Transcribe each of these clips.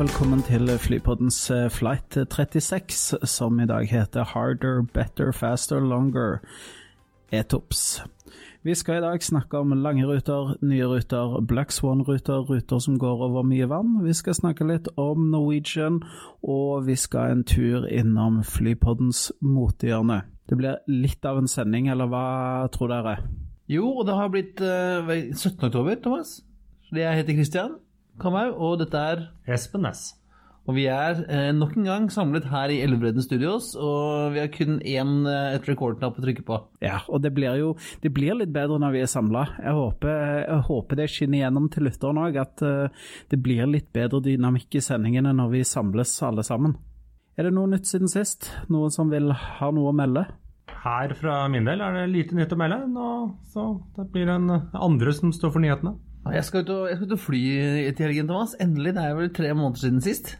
Velkommen til Flypoddens eh, flight 36, som i dag heter Harder, Better, Faster, Longer, ETOPS. Vi skal i dag snakke om lange ruter, nye ruter, Black Swan-ruter, ruter som går over mye vann. Vi skal snakke litt om Norwegian, og vi skal en tur innom Flypoddens motehjørne. Det blir litt av en sending, eller hva tror dere? Jo, og det har blitt eh, 17. oktober, Thomas. Jeg heter Christian Kamhaug, og dette er Espen Næss. Og vi er eh, nok en gang samlet her i Elvebredden Studios, og vi har kun én eh, et rekordknapp å trykke på. Ja, og det blir jo det blir litt bedre når vi er samla. Jeg, jeg håper det skinner gjennom til lytteren òg, at eh, det blir litt bedre dynamikk i sendingene når vi samles alle sammen. Er det noe nytt siden sist? Noen som vil ha noe å melde? Her fra min del er det lite nytt å melde, nå, så det blir en andre som står for nyhetene. Jeg skal ut og, jeg skal ut og fly til helgen, Thomas. Endelig. Det er vel tre måneder siden sist.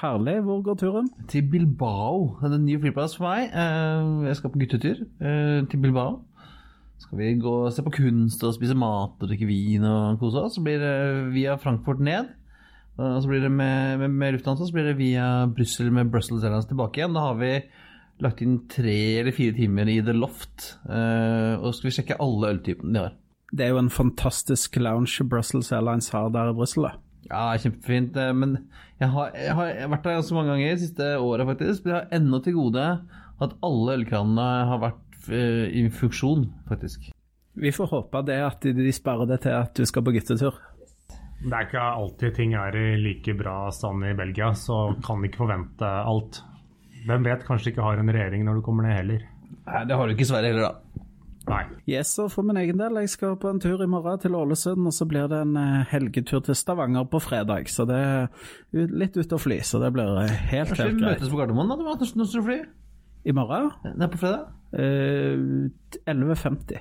Herlig. Hvor går turen? Til Bilbao. Det er en ny flyplass for meg. Eh, Jeg skal på guttetur eh, til Bilbao. Skal vi gå og se på kunst og spise mat og drikke vin og kose oss. Så blir det via Frankfurt ned. Og så blir det med, med, med Lufthansa så blir det via Brussel med Brussels Airlines tilbake igjen. Da har vi lagt inn tre eller fire timer i The Loft. eh, Og så skal vi sjekke alle øltypene de har. Det er jo en fantastisk lounge Brussels Airlines har der i Brussel. Ja, kjempefint. eh, Men jeg har, jeg har vært der ganske mange ganger de siste året, faktisk. Men jeg har ennå til gode at alle ølkranene har vært eh, i funksjon, faktisk. Vi får håpe det at de de sparer det til at du skal på guttetur. Det er ikke alltid ting er i like bra stand i Belgia, så kan ikke forvente alt. Hvem vet, kanskje ikke har en regjering når du kommer ned heller. Nei, det har du ikke i Sverige heller, da. Nei. Yes, og for min egen del, jeg skal på en tur i morgen til Ålesund, og så blir det en eh, helgetur til Stavanger på fredag. Så det er litt ute å fly, så det blir helt, helt, helt vi greit. møtes på Gardermoen da, Thomas, når du fly? I morgen? Er på fredag? Eh, 11.50.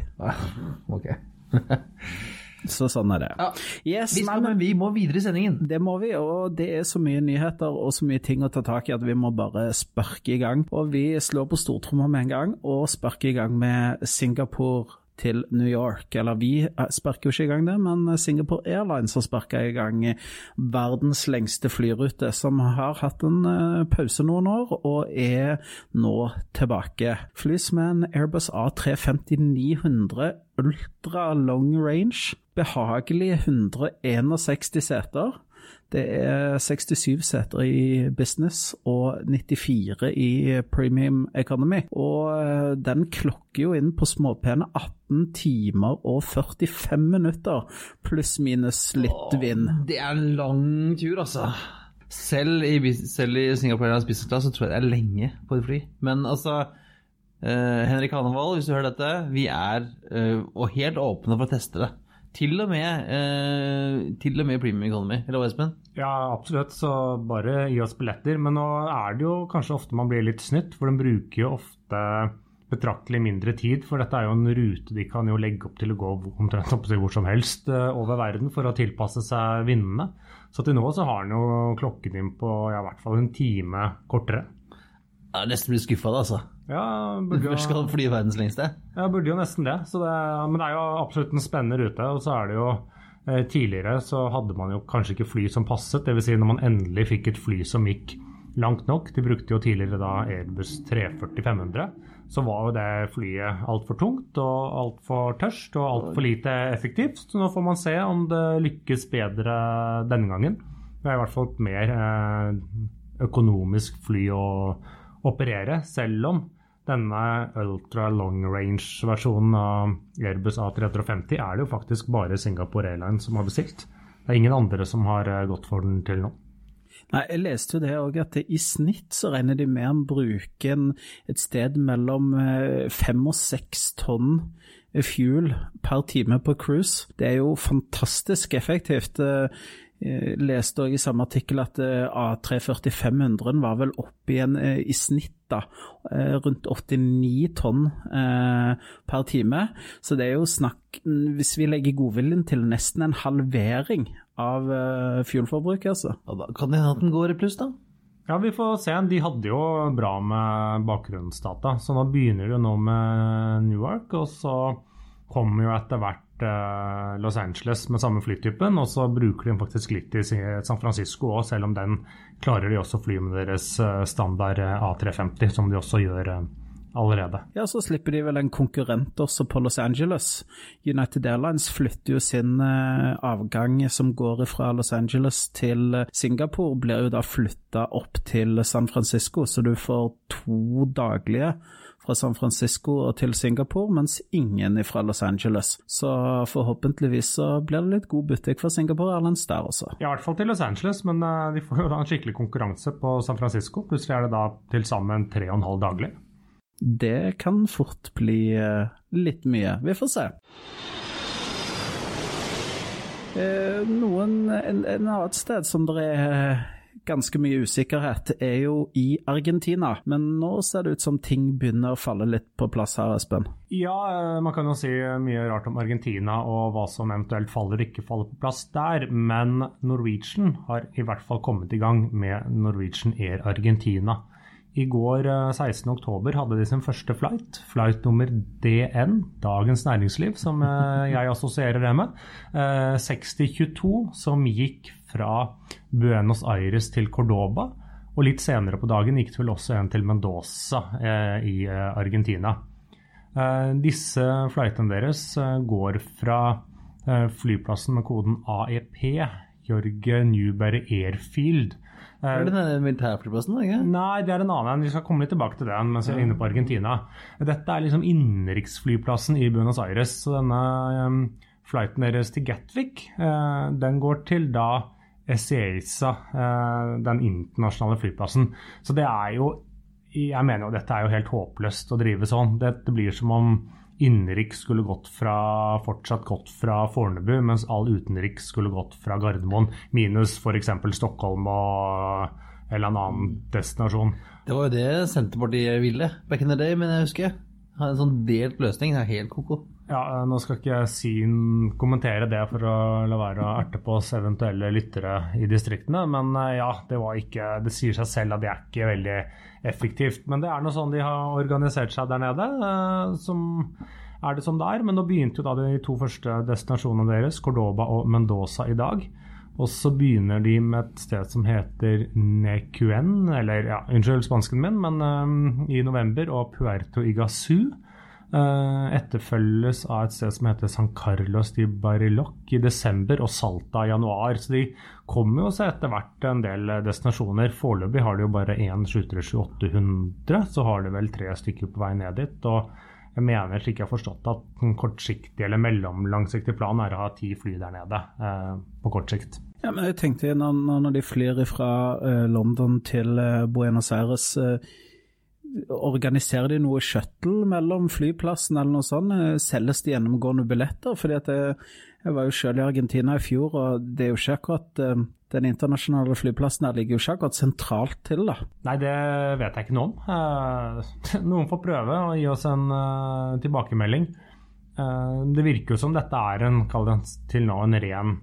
Ok. Så sånn er det. Ja, Yes, vi, skal, men vi må videre i sendingen. det må vi, og det er så mye nyheter og så mye ting å ta tak i at vi må bare sparke i gang. Og vi slår på stortromma med en gang og sparker i gang med Singapore til New York. Eller vi eh, sparker jo ikke i gang det, men Singapore Airlines har sparka i gang verdens lengste flyrute, som har hatt en eh, pause noen år og er nå tilbake. Flys med en Airbus A350-900 ultra long range. Behagelige 161 seter. Det er 67 seter i business og 94 i premium economy. Og eh, den klokker jo inn på småpene 18 timer og 45 minutter, pluss minus litt vind. Det er en lang tur, altså. Selv i, selv i Singapore Airlines business class så tror jeg det er lenge på et fly. Men altså eh, Henrik Hanevold, hvis du hører dette, vi er eh, og helt åpne for å teste det. Til og med, eh, til og med Premium Economy. Eller hva, Espen? Ja, absolutt, så bare gi oss billetter. Men nå er det jo kanskje ofte man blir litt snytt, for de bruker jo ofte betraktelig mindre tid. For dette er jo en rute de kan jo legge opp til å gå omtrent opp til hvor som helst eh, over verden for å tilpasse seg vindene. Så til nå så har han jo klokken inn på ja, i hvert fall en time kortere. Jeg er nesten blitt skuffa, altså. Ja, burde jo... skal fly verdens lengste. ja, burde jo nesten det. Så det. Men det er jo absolutt en spennende rute. Og så er det jo eh, Tidligere så hadde man jo kanskje ikke fly som passet. Dvs. Si når man endelig fikk et fly som gikk langt nok. De brukte jo tidligere da Airbus 340-500. Så var jo det flyet altfor tungt og altfor tørst og altfor lite effektivt. Så nå får man se om det lykkes bedre denne gangen. Det er i hvert fall et mer eh, økonomisk fly å operere, selv om denne ultra long range-versjonen av Airbus A350 er det jo faktisk bare Singapore Airlines som har bestilt. Det er ingen andre som har eh, gått for den til nå. Nei, Jeg leste jo det òg, at i snitt så regner de med å bruke et sted mellom eh, fem og seks tonn fuel per time på cruise. Det er jo fantastisk effektivt. Eh, Jeg leste også i samme artikkel at A340-500 var vel opp igjen i snitt da, rundt 89 tonn per time. Så det er jo snakk, hvis vi legger godviljen til, nesten en halvering av fuelforbruket. Altså. Ja, da kan det hende at den går i pluss, da? Ja, vi får se. De hadde jo bra med bakgrunnsdata, så nå begynner det jo nå med Newark. Og så kommer jo etter hvert eh, Los Angeles med samme flytypen, og så bruker de faktisk litt i San Francisco òg, selv om den klarer de også å fly med deres eh, standard eh, A350, som de også gjør allerede. Ja, så slipper de vel en konkurrent også på Los Angeles. United Airlines flytter jo sin eh, avgang som går fra Los Angeles til eh, Singapore, blir jo da flytta opp til San Francisco, så du får to daglige fra San Francisco og til Singapore, mens ingen fra Los Angeles. Så forhåpentligvis så blir det litt god butikk for Singapore Airlines der også. Ja, i hvert fall til Los Angeles, men eh, de får jo da en skikkelig konkurranse på San Francisco. Plutselig er det da til sammen tre og en halv daglig det kan fort bli eh, litt mye. Vi får se. Eh, noen, en, en annet sted som det er ganske mye usikkerhet, er jo i Argentina. Men nå ser det ut som ting begynner å falle litt på plass her, Espen? Ja, eh, man kan jo si mye rart om Argentina og hva som eventuelt faller og ikke faller på plass der. Men Norwegian har i hvert fall kommet i gang med Norwegian Air Argentina. I går 16.10 eh, hadde de sin første flight, flight nummer DN, Dagens Næringsliv, som eh, jeg assosierer det med. 6022, eh, som gikk fra Buenos Aires til Cordoba. Og litt senere på dagen gikk det vel også en til Mendoza i Argentina. Disse flightene deres går fra flyplassen med koden AEP, Jorge Newberry Airfield, er det den militærflyplassen? ikke? Nei, det er en annen. Vi skal komme litt tilbake til den mens vi er inne på Argentina. Dette er liksom innenriksflyplassen i Buenos Aires. Så denne um, flighten deres til Gatwick, uh, den går til da Ezeiza, uh, den internasjonale flyplassen. Så det er jo Jeg mener jo dette er jo helt håpløst å drive sånn. Det blir som om innenriks skulle gått fra, fortsatt gått fra Fornebu, mens all utenriks skulle gått fra Gardermoen, minus f.eks. Stockholm og eller en annen destinasjon. Det var jo det Senterpartiet ville back in the day, men jeg husker. Ha en sånn delt løsning. Det er helt ko-ko. Ja, Nå skal ikke jeg si, kommentere det for å la være å erte på oss eventuelle lyttere i distriktene, men eh, ja, det ikke Det sier seg selv at det er ikke veldig effektivt. Men det er noe sånn de har organisert seg der nede, eh, som er det som det er. Men nå begynte jo da de to første destinasjonene deres, Cordoba og Mendoza, i dag. Og så begynner de med et sted som heter Necuen, eller ja, unnskyld spansken min, men um, i november, og Puerto Iguazu. Uh, etterfølges av et sted som heter San Carlos de Bariloc i desember og Salta i januar. Så de kommer jo seg etter hvert en del destinasjoner. Foreløpig har de jo bare én 737-800, så har de vel tre stykker på vei ned dit. og jeg mener slik jeg har forstått at en kortsiktig eller mellomlangsiktig plan er å ha ti fly der nede eh, på kort sikt. Ja, men jeg tenkte når, når de flyr fra eh, London til eh, Buenos Aires eh, Organiserer de noe shuttle mellom flyplassen eller noe sånt? Eh, selges det gjennomgående billetter? Fordi at jeg, jeg var jo selv i Argentina i fjor, og det er jo ikke akkurat eh, den internasjonale flyplassen her ligger jo ikke akkurat sentralt til, da. Nei, det vet jeg ikke noe om. Eh, noen får prøve å gi oss en tilbakemelding. Det virker jo som dette er en, det til nå, en ren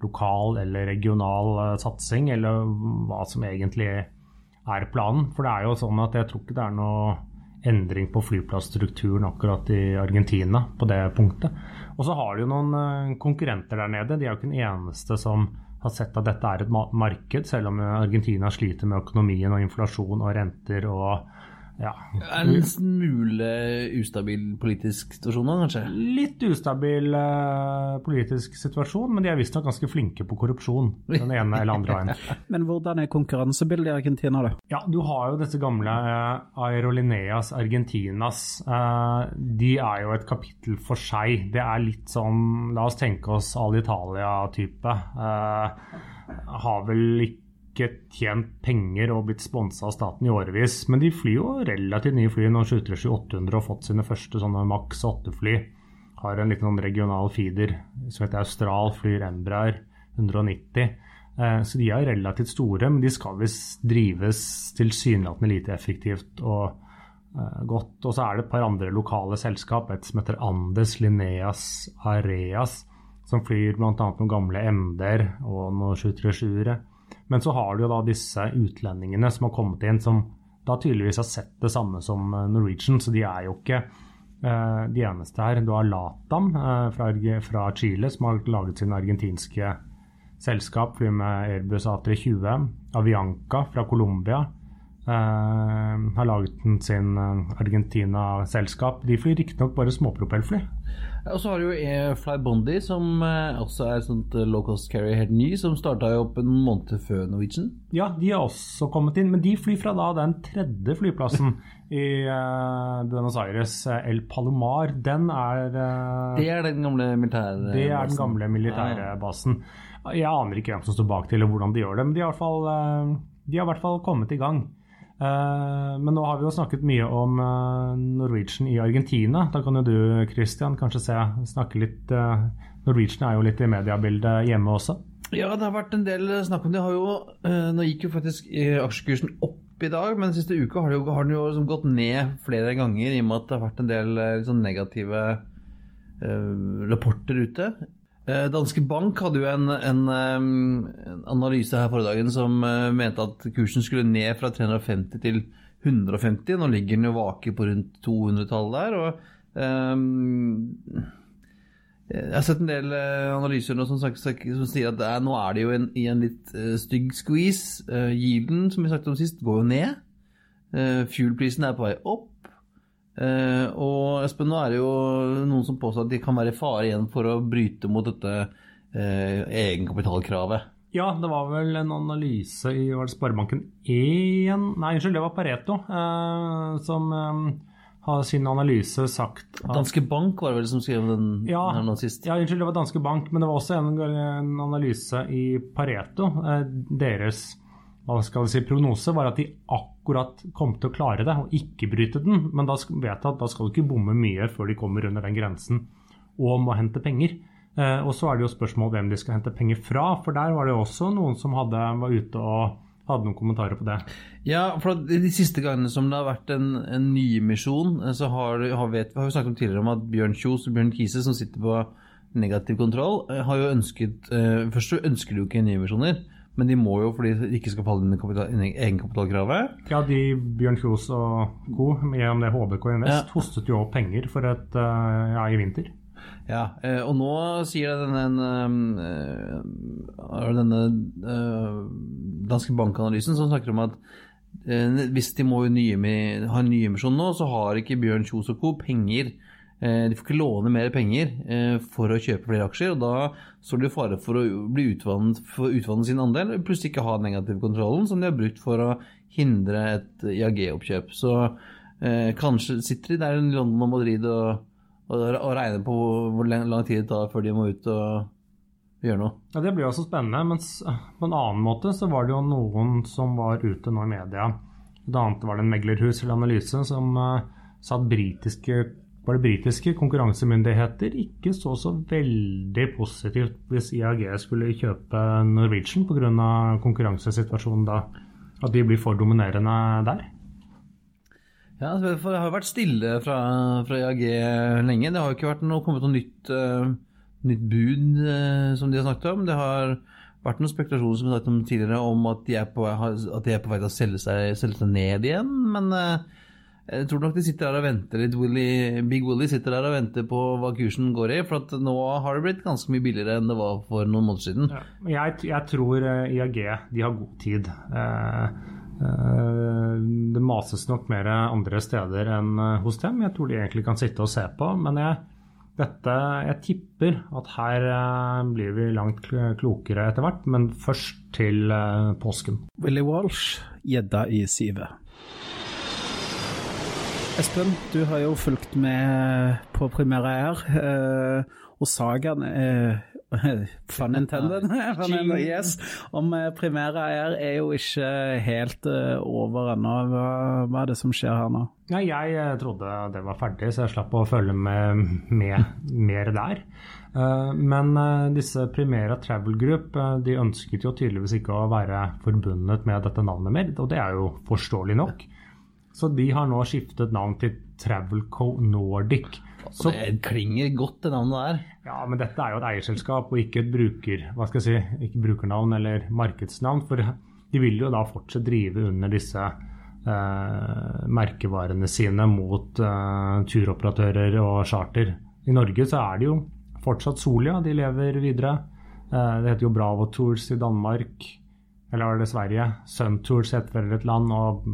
lokal eller regional satsing, eller hva som egentlig er planen. For det er jo sånn at jeg tror ikke det er noe endring på flyplassstrukturen akkurat i Argentina på det punktet. Og så har de jo noen eh, konkurrenter der nede. De er jo ikke den eneste som har sett at dette er et marked, selv om Argentina sliter med økonomien og inflasjon og renter og ja. En smule ustabil politisk situasjon da, kanskje? Litt ustabil uh, politisk situasjon, men de er visstnok ganske flinke på korrupsjon. Den ene eller andre veien. men hvordan er konkurransebildet i Argentina, da? Ja, Du har jo disse gamle uh, Aerolineas Argentinas. Uh, de er jo et kapittel for seg. Det er litt sånn La oss tenke oss Alitalia-type. har vel ikke ikke tjent penger og blitt sponsa av staten i årevis. Men de flyr jo relativt nye fly. Nå skjuter de 800 og fått sine første sånne Max 8-fly. Har en liten sånn regional feeder som heter Austral, flyr Embraer 190. Eh, så de er relativt store, men de skal visst drives tilsynelatende lite effektivt og eh, godt. Og så er det et par andre lokale selskap, et som heter Andes Lineas Areas, som flyr bl.a. noen gamle MD-er og noen 737-ere. Men så har du jo da disse utlendingene som har kommet inn, som da tydeligvis har sett det samme som eh, Norwegian, så de er jo ikke eh, de eneste her. Du har Latam eh, fra, fra, Chile, som har laget sine argentinske selskap, flyr med Airbus A320. Avianca fra Colombia har laget sin Argentina-selskap. De flyr riktignok bare småpropellfly. Og så har du jo Flybondi, som eh, også er sånt eh, low cost carrier helt ny, som starta opp en måned før Norwegian. Ja, de har også kommet inn, men de flyr fra da den tredje flyplassen i uh, Buenos Aires, El Palomar. Den er uh, Det er den gamle militærbasen? Det er den gamle militærbasen. Jeg aner ikke hvem som står bak til, eller hvordan de gjør det, men de har i hvert fall, uh, de har i hvert fall kommet i gang. Eh, men nå har vi jo snakket mye om eh, Norwegian i Argentina. Da kan jo du Christian, kanskje se, snakke litt eh, Norwegian er jo litt i mediebildet hjemme også? Ja, det har vært en del snakk om det. Jo, nå gikk jo faktisk aksjekursen opp i dag, men den siste uka har, jo, har den jo liksom gått ned flere ganger i og med at det har vært en del liksom, negative uh, rapporter ute. Eh, Danske Bank hadde jo en, en, en analyse her forrige dagen som eh, mente at kursen skulle ned fra 350 til 150. Nå ligger den jo vake på rundt 200-tallet der. og um, jeg har sett en del analyser nå som, som sier at er, nå er det jo en, i en litt stygg squeeze. Uh, yielden, som vi snakket om sist, går jo ned. Uh, Fuel-prisen er på vei opp. Uh, og Espen, nå er det jo noen som påstår at de kan være i fare igjen for å bryte mot dette uh, egenkapitalkravet. Ja, det var vel en analyse i var det Sparebanken 1 Nei, unnskyld, det var Pareto uh, som um, har sin analyse sagt at Danske Bank var det vel som skrev den ja, her nå sist? Ja, unnskyld, det var Danske Bank, men det var også en, en analyse i Pareto. deres hva skal vi si, prognose var at de akkurat kom til å klare det og ikke bryte den. Men da vet jeg at da skal du ikke bomme mye før de kommer under den grensen og må hente penger. Eh, og så er det jo spørsmål hvem de skal hente penger fra, for der var det jo også noen som hadde, var ute og hadde noen kommentarer på det. Ja, for De siste gangene som det har vært en, en nyemisjon, eh, så har, har, vet, har vi snakket om tidligere om at Bjørn Kjos og Bjørn Kise, som sitter på negativ kontroll, eh, har jo ønsket Først så ønsker de jo ikke nyemisjoner. Men de må jo fordi de ikke skal falle inn i egenkapitalkravet. Ja, de Bjørn Kjos og co. gjennom det HBK Invest ja. hostet jo opp penger for et, eh, ja, i vinter. Ja, eh, og nå sier denne, eh, denne danske bankanalysen som snakker om at hvis de må nye, ha en nyemisjon nå, så har ikke Bjørn Kjos og co. penger de får ikke låne mer penger for å kjøpe flere aksjer, og da står det i fare for å bli utvannet, utvannet sin andel, plutselig ikke ha den negative kontrollen som de har brukt for å hindre et IAG-oppkjøp. Så eh, kanskje sitter de der i London og Madrid og, og, og regner på hvor lang, tid det tar før de må ut og gjøre noe. Ja, Det blir også spennende, mens på en annen måte så var det jo noen som var ute nå i media. Blant annet var det en meglerhus eller analyse som uh, sa at britiske var det britiske konkurransemyndigheter ikke så så veldig positivt hvis IAG skulle kjøpe Norwegian pga. konkurransesituasjonen da. At de blir for dominerende der. Ja, for Det har vært stille fra, fra IAG lenge. Det har ikke noe, kommet noe nytt, uh, nytt bud uh, som de har snakket om. Det har vært noen spekulasjoner som vi snakket om tidligere om at de er på, at de er på vei til å selge seg, selge seg ned igjen. Men uh, jeg tror nok de sitter der og venter litt. Willy, Big Willy sitter der og venter på hva kursen går i. For nå har det blitt ganske mye billigere enn det var for noen måneder siden. Ja, jeg, jeg, tror eh, IAG de har god tid. Eh, eh, det mases nok mer andre steder enn eh, hos dem. Jeg tror de egentlig kan sitte og se på. Men jeg, dette, jeg tipper at her eh, blir vi langt klokere etter hvert. Men først til eh, påsken. Willy Walsh, gjedda i sivet. Espen, du har jo fulgt med på Primera Air. Eh, Og sagaen eh, Fun intended. Men, yes, om eh, Primera Air er jo ikke helt uh, over ennå. Hva, hva, er det som skjer her nå? Ja, jeg eh, trodde det var ferdig, så jeg slapp å følge med, med mer der. Men disse Primera Travel Group de ønsket jo tydeligvis ikke å være forbundet med dette navnet mer, og det er jo forståelig nok. Så de har nå skiftet navn til Travelco Nordic. Så, det klinger godt, det navnet der. Ja, men dette er jo et eierselskap og ikke et bruker, hva skal jeg si, ikke brukernavn eller markedsnavn. For de vil jo da fortsatt drive under disse eh, merkevarene sine mot eh, turoperatører og charter. I Norge så er det jo fortsatt Solia, de lever videre. Eh, det heter jo Bravo Tours i Danmark, eller var det Sverige? Sun Tours heter vel et land, og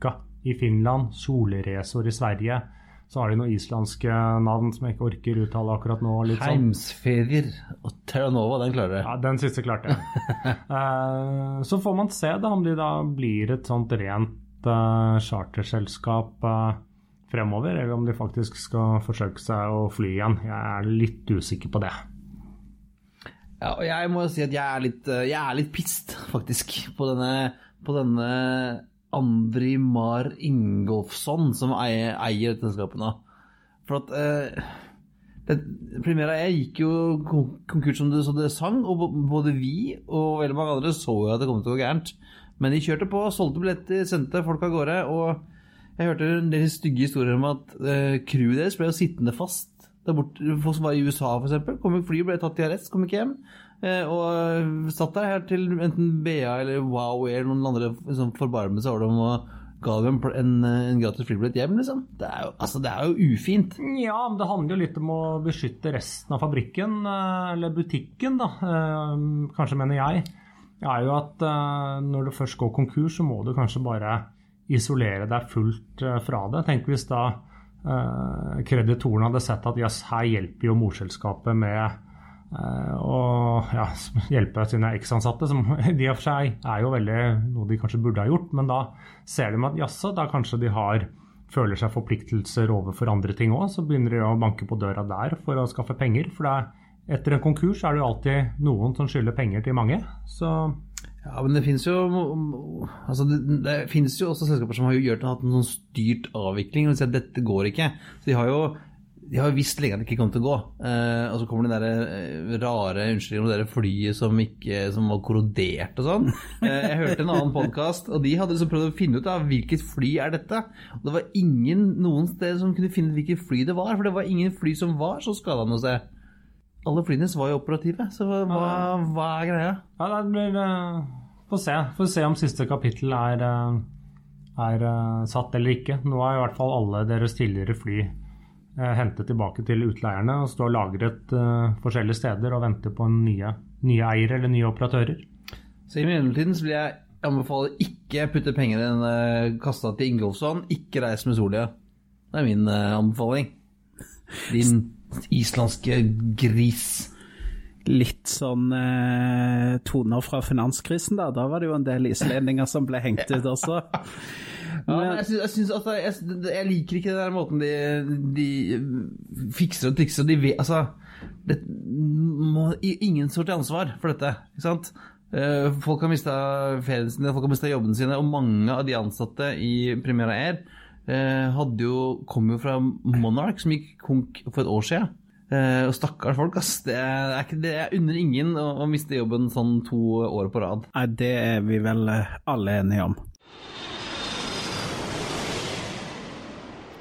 Matkavekka i Finland. Solresor i Sverige. Så har de noen islandske navn som jeg ikke orker uttale akkurat nå. Litt sånn. Heimsferier og Terranova, den klarer jeg. Ja, Den siste klarte jeg. uh, så får man se da om de da blir et sånt rent uh, charterselskap uh, fremover, eller om de faktisk skal forsøke seg å fly igjen. Jeg er litt usikker på det. Ja, og jeg må jo si at jeg er litt, jeg er litt pissed, faktisk, på denne, på denne Andri Mar Ingolfsson som eier, eier dette selskapet nå. For at eh, det, Primera jeg gikk jo konkurs som det, så det sang, og både vi og veldig mange andre så jo at det kom til å gå gærent. Men de kjørte på, solgte billetter, sendte folk av gårde. Og jeg hørte en del stygge historier om at eh, crewet deres ble jo sittende fast der borte. Folk som var i USA, f.eks. Kom i fly, ble tatt i arrest, kom ikke hjem. Eh, og satt der her til enten BA eller Wow eller noen andre liksom, forbarmet seg over dem og ga dem en, en gratis flybillett hjem, liksom. Det er, jo, altså, det er jo ufint. Ja, men det handler jo litt om å beskytte resten av fabrikken, eh, eller butikken, da. Eh, kanskje, mener jeg. er jo at når du først går konkurs, så må du kanskje bare isolere deg fullt fra det. Tenk hvis da kreditorene hadde sett at yes, her hjelper jo morselskapet med og ja, hjelpe sine eksansatte, som de og for seg er jo veldig noe de kanskje burde ha gjort. Men da ser de at jaså, da kanskje de har føler seg forpliktelser overfor andre ting òg. Så begynner de å banke på døra der for å skaffe penger. For er, etter en konkurs er det jo alltid noen som skylder penger til mange. Så ja, men det finnes jo altså det, det finnes jo også selskaper som har gjort, hatt en sånn styrt avvikling. og sier at dette går ikke. Så de har jo de har jo visst lenge at det ikke kom til å gå. Eh, og så kommer den der eh, rare unnskyldningen om det der flyet som, ikke, som var korrodert og sånn. Eh, jeg hørte en annen podkast, og de hadde liksom prøvd å finne ut av hvilket fly er dette. Og det var ingen noen sted som kunne finne ut hvilket fly det var, for det var ingen fly som var så skada noe sted. Alle flyene var jo operative, så hva, hva er greia? Ja, det blir uh, Få se. Få se om siste kapittel er, uh, er uh, satt eller ikke. Nå er i hvert fall alle deres tidligere fly Eh, hente tilbake til utleierne og stå lagret uh, forskjellige steder og vente på nye, nye eiere eller nye operatører. Så I mellomtiden så vil jeg anbefale ikke putte penger dine den uh, kassa til Ingolfsson. Ikke reis med Solia. Det er min uh, anbefaling. Din islandske gris. Litt sånn eh, toner fra finanskrisen, da. Da var det jo en del islendinger som ble hengt ut også. Ja, men jeg, synes, jeg, synes altså, jeg, jeg, liker ikke den der måten de, de fikser og trikser de vet, altså, det, må, Ingen står til ansvar for dette. ikke sant? Eh, folk har mista ferien sin, folk har mista jobbene sine, og mange av de ansatte i Primera Air eh, hadde jo, kom jo fra Monarch, som gikk konk for et år siden. Uh, og stakkars folk, ass. Det er, ikke, det er under ingen å, å, miste jobben sånn to år på rad. Nei, det er vi vel alle enige om.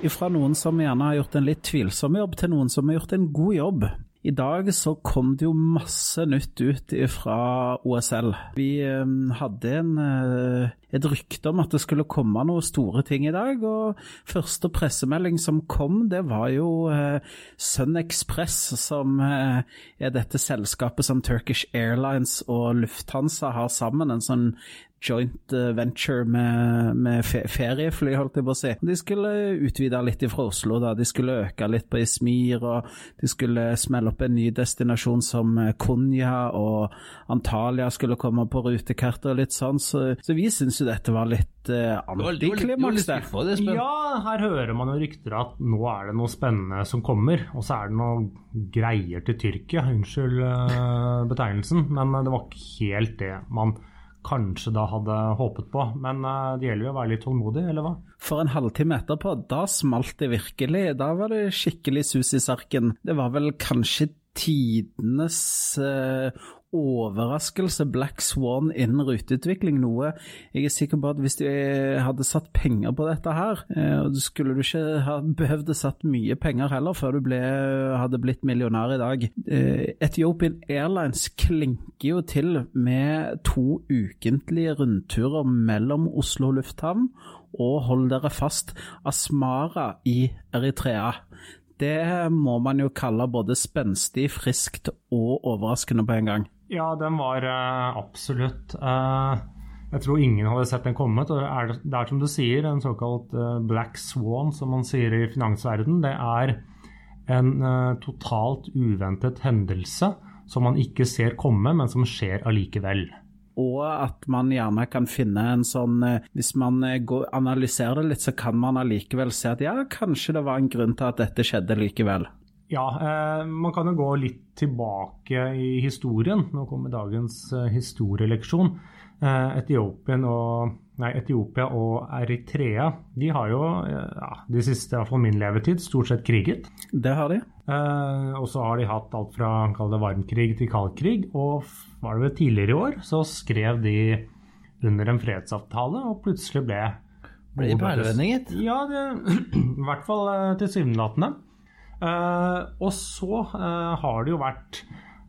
Fra noen som gjerne har gjort en litt tvilsom jobb, til noen som har gjort en god jobb. I dag så kom det jo masse nytt ut fra OSL. Vi ehm, hadde en, eh, et rykte om at det skulle komme noen store ting i dag, og første pressemelding som kom, det var jo eh, Sun Express, som eh, er dette selskapet som Turkish Airlines og Lufthansa har sammen. En sånn joint eh, venture med, med feriefly, holdt jeg på å si. De skulle utvide litt fra Oslo, da. De skulle øke litt på Ismir, og de skulle smelle opp en ny destinasjon som Konya, og Antalya skulle komme på rutekartet og litt sånn. Så, så vi syns jo dette var litt uh, antiklimaks, det. Ja, her hører man jo rykter at nå er det noe spennende som kommer, og så er det noe greier til Tyrkia. Unnskyld uh, betegnelsen, men det var ikke helt det man kanskje da hadde håpet på. Men uh, det gjelder jo å være litt tålmodig, eller hva? For en halvtime etterpå, da smalt det virkelig. Da var det skikkelig sus i sarken. Det var vel kanskje tidenes uh, overraskelse Black Swan innen ruteutvikling. Noe jeg er sikker på at hvis de hadde satt penger på dette her, eh, skulle du ikke ha behøvd satt mye penger heller før du ble, hadde blitt millionær i dag. Eh, Ethiopian Airlines klinker jo til med to ukentlige rundturer mellom Oslo lufthavn og hold dere fast, Asmara i Eritrea det må man jo kalle både spenstig, friskt og overraskende på en gang. Ja, den var uh, absolutt uh, Jeg tror ingen hadde sett den kommet. og det, er som du sier, en såkalt uh, black swan, som man sier i finansverden. Det er en totalt uventet hendelse som man ikke ser komme, men som skjer allikevel. Og at man gjerne kan finne en sånn Hvis man analyserer det litt, så kan man allikevel se at ja, kanskje det var en grunn til at dette skjedde likevel. Ja, eh, man kan jo gå litt tilbake i historien. Nå kommer dagens eh, historieleksjon. Eh, Etiopien og, nei, Etiopia og Eritrea de har jo eh, ja, de siste, iallfall min levetid, stort sett kriget. Det har de. Eh, og så har de hatt alt fra kall det varmkrig til kaldkrig. Og var det vel tidligere i år så skrev de under en fredsavtale, og plutselig ble Ble de perlevending. Ja, det, i hvert fall eh, tilsynelatende. Uh, og så uh, har det jo vært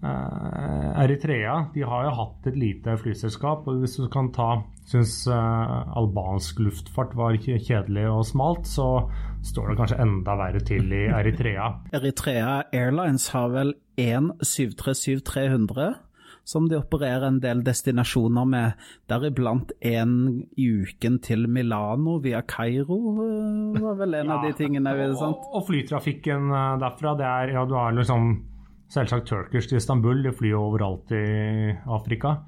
uh, Eritrea. De har jo hatt et lite flyselskap. og Hvis du kan ta Syns albansk luftfart var kjedelig og smalt, så står det kanskje enda verre til i Eritrea. Eritrea Airlines har vel én 737-300 som de opererer en del destinasjoner med, deriblant en i uken til Milano via Kairo, eh, var vel en ja, av de tingene. Og, sant? og flytrafikken eh, derfra, det er ja, du har liksom selvsagt Turkish til Istanbul, de flyr overalt i Afrika.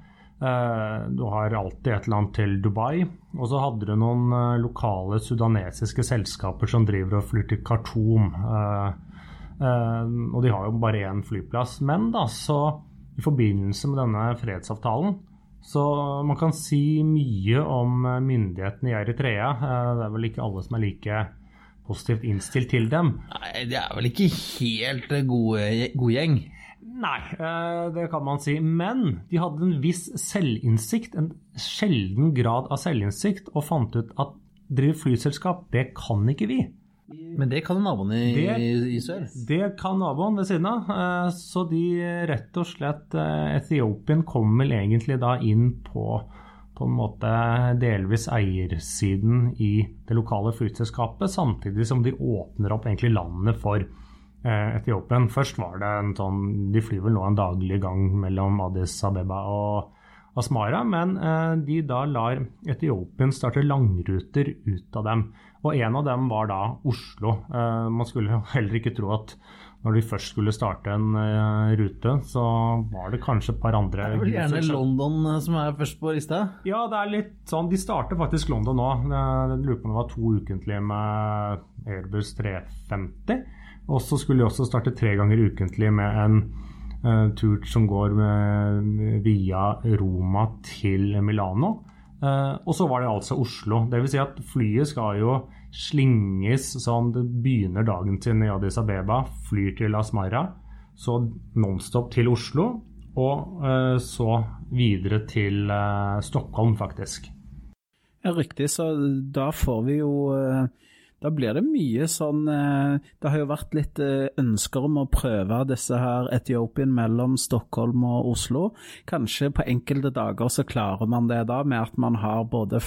Eh, du har alltid et eller annet til Dubai. Og så hadde du noen lokale sudanesiske selskaper som driver og flyr til Khartoum. Og de har jo bare én flyplass. Men da så i forbindelse med denne fredsavtalen. Så man kan si mye om myndighetene i Eritrea. Eh, det er vel ikke alle som er like positivt innstilt til dem. Nei, det er vel ikke helt gode, god gjeng? Nei, eh, det kan man si. Men de hadde en viss selvinnsikt, en sjelden grad av selvinnsikt, og fant ut at drive flyselskap, det kan ikke vi. Men det kan naboen i, det, i sør? Det kan naboen ved siden av. Eh, så de rett og slett eh, Etiopien kom vel egentlig da inn på på en måte delvis eiersiden i det lokale flyselskapet, samtidig som de åpner opp egentlig landet for eh, Etiopien. Først var det en sånn De flyr vel nå en daglig gang mellom Addis Abeba og Asmara, men de da lar Etiopien starte langruter ut av dem. Og en av dem var da Oslo. Uh, man skulle heller ikke tro at når de først skulle starte en uh, rute, så var det kanskje et par andre Det er vel gjerne London eh, som er først på lista? Ja, det er litt sånn. De starter faktisk London nå. Jeg lurer på om det var to ukentlige med Airbus 350. Og så skulle de også starte tre ganger ukentlig med en tur som går via Roma til Milano. Uh, og så var det altså Oslo. Dvs. Si at flyet skal jo slinges sånn det begynner dagen sin i Addis Abeba, flyr til Asmara, så nonstop til Oslo, og uh, så videre til Stockholm, faktisk. Ja, riktig. Så da får vi jo da blir det mye sånn eh, Det har jo vært litt eh, ønsker om å prøve disse her Etiopien mellom Stockholm og Oslo. Kanskje på enkelte dager så klarer man det da, med at man har både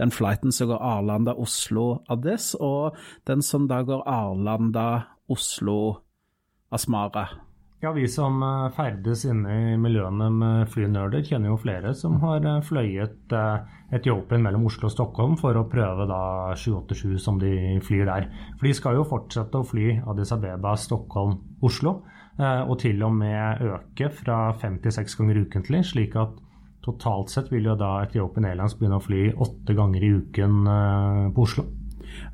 den flighten som går Arlanda-Oslo-Addis, og den som da går Arlanda-Oslo-Asmara. Ja, vi som eh, ferdes inne i miljøene med flynerder, kjenner jo flere som har eh, fløyet eh, Etiopien mellom Oslo og Stockholm for å prøve da 787 som de flyr der. For de skal jo fortsette å fly Addis Abeba, Stockholm, Oslo, og til og med øke fra fem til seks ganger ukentlig, slik at totalt sett vil jo da Etiopien Airlines begynne å fly åtte ganger i uken på Oslo.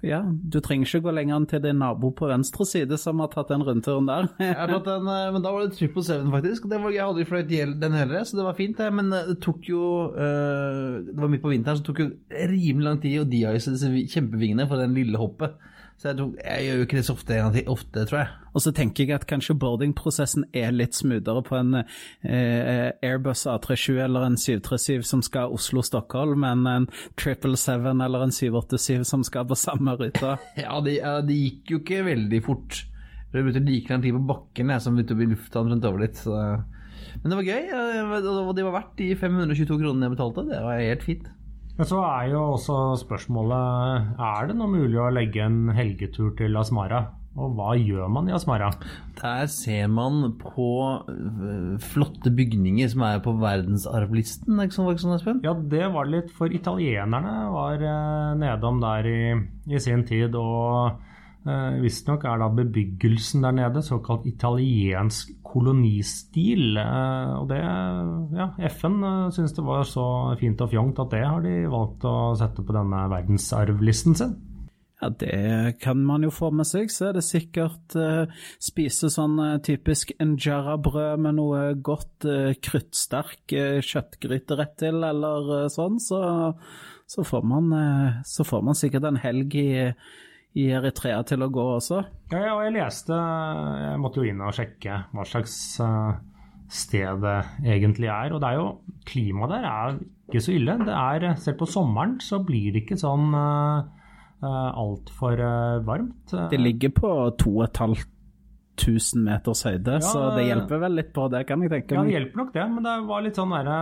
Ja, du trenger ikke gå lenger enn til din nabo på venstre side som har tatt den rundturen der. jeg har tatt den, eh, men da var det triple seven, faktisk. Det var, jeg hadde jo fløyet den heller, så det var fint. Det. Men eh, det tok jo uh, Det var midt på vinteren, så det tok jo rimelig lang tid å de-ice disse kjempevingene for den lille hoppet. Så jeg, tok, jeg, gjør jo ikke det så ofte, ofte, tror jeg. Og så tenker jeg at kanskje boardingprosessen er litt smoothere på en eh, Airbus A37 eller en 737 som skal Oslo-Stockholm, enn en 777 eller en 787 som skal på samme rute. ja, det, de gikk jo ikke veldig fort. Det brukte like lang tid på bakken jeg, som ute i lufta rundt over litt. Så. Men det var gøy, og det var verdt de 522 kronene jeg betalte. Det var helt fint. Men så er jo også spørsmålet Er det noe mulig å legge en helgetur til Asmara? Og hva gjør man i Asmara? Der ser man på øh, flotte bygninger som er på verdensarvlisten, ikke sant, sånn, Espen? Ja, det var litt For italienerne var øh, nedom der i, i sin tid. og Eh, Visstnok er da bebyggelsen der nede såkalt italiensk kolonistil. Eh, og det, ja, FN eh, syns det var så fint og fjongt at det har de valgt å sette på denne verdensarvlisten sin. Ja, det kan man jo få med seg. Så er det sikkert uh, spise sånn uh, typisk injera-brød med noe godt uh, kruttsterk uh, kjøttgryterett til, eller sånn. Så, så, får man, så, får man, sikkert en helg i i Eritrea til å gå også. Ja, ja, og jeg leste Jeg måtte jo inn og sjekke hva slags uh, sted det egentlig er. Og det er jo Klimaet der er ikke så ille. Det er, Selv på sommeren så blir det ikke sånn uh, uh, altfor varmt. Det ligger på 2500 meters høyde, ja, så det hjelper vel litt på det, kan jeg tenke meg. Ja, det hjelper nok det, men det var litt sånn derre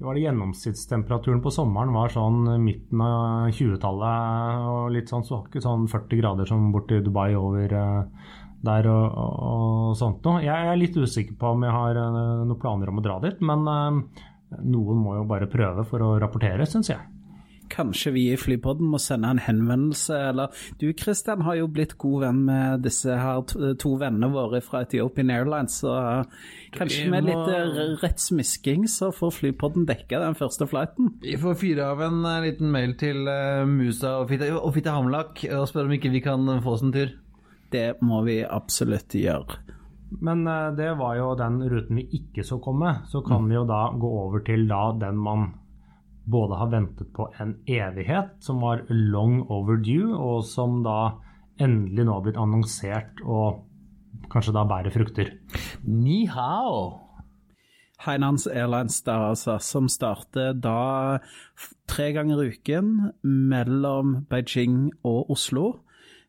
var det Gjennomsnittstemperaturen på sommeren var sånn midten av 20-tallet. og litt sånn, Så ikke sånn 40 grader som borti Dubai over uh, der og, og, og, sånt noe. Jeg er litt usikker på om jeg har uh, noen planer om å dra dit, men uh, noen må jo bare prøve for å rapportere, syns jeg. Kanskje vi i Flypodden må sende en henvendelse, eller Du Kristian har jo blitt god venn med disse her to vennene våre fra Ethiopian Airlines, så kanskje med litt rettsmisking rett smisking så får Flypodden dekka den første flighten. Vi får fyre av en uh, liten mail til uh, Musa og Fitte, og Fitte Hamlak og spørre om ikke vi kan få oss en tur. Det må vi absolutt gjøre. Men uh, det var jo den ruten vi ikke så komme. Så kan mm. vi jo da gå over til da den man både har ventet på en evighet, som var long overdue, og som da endelig nå har blitt annonsert og kanskje da bærer frukter. Ni hao! Hainans Airlines der, altså, som starter da tre ganger i uken mellom Beijing og Oslo.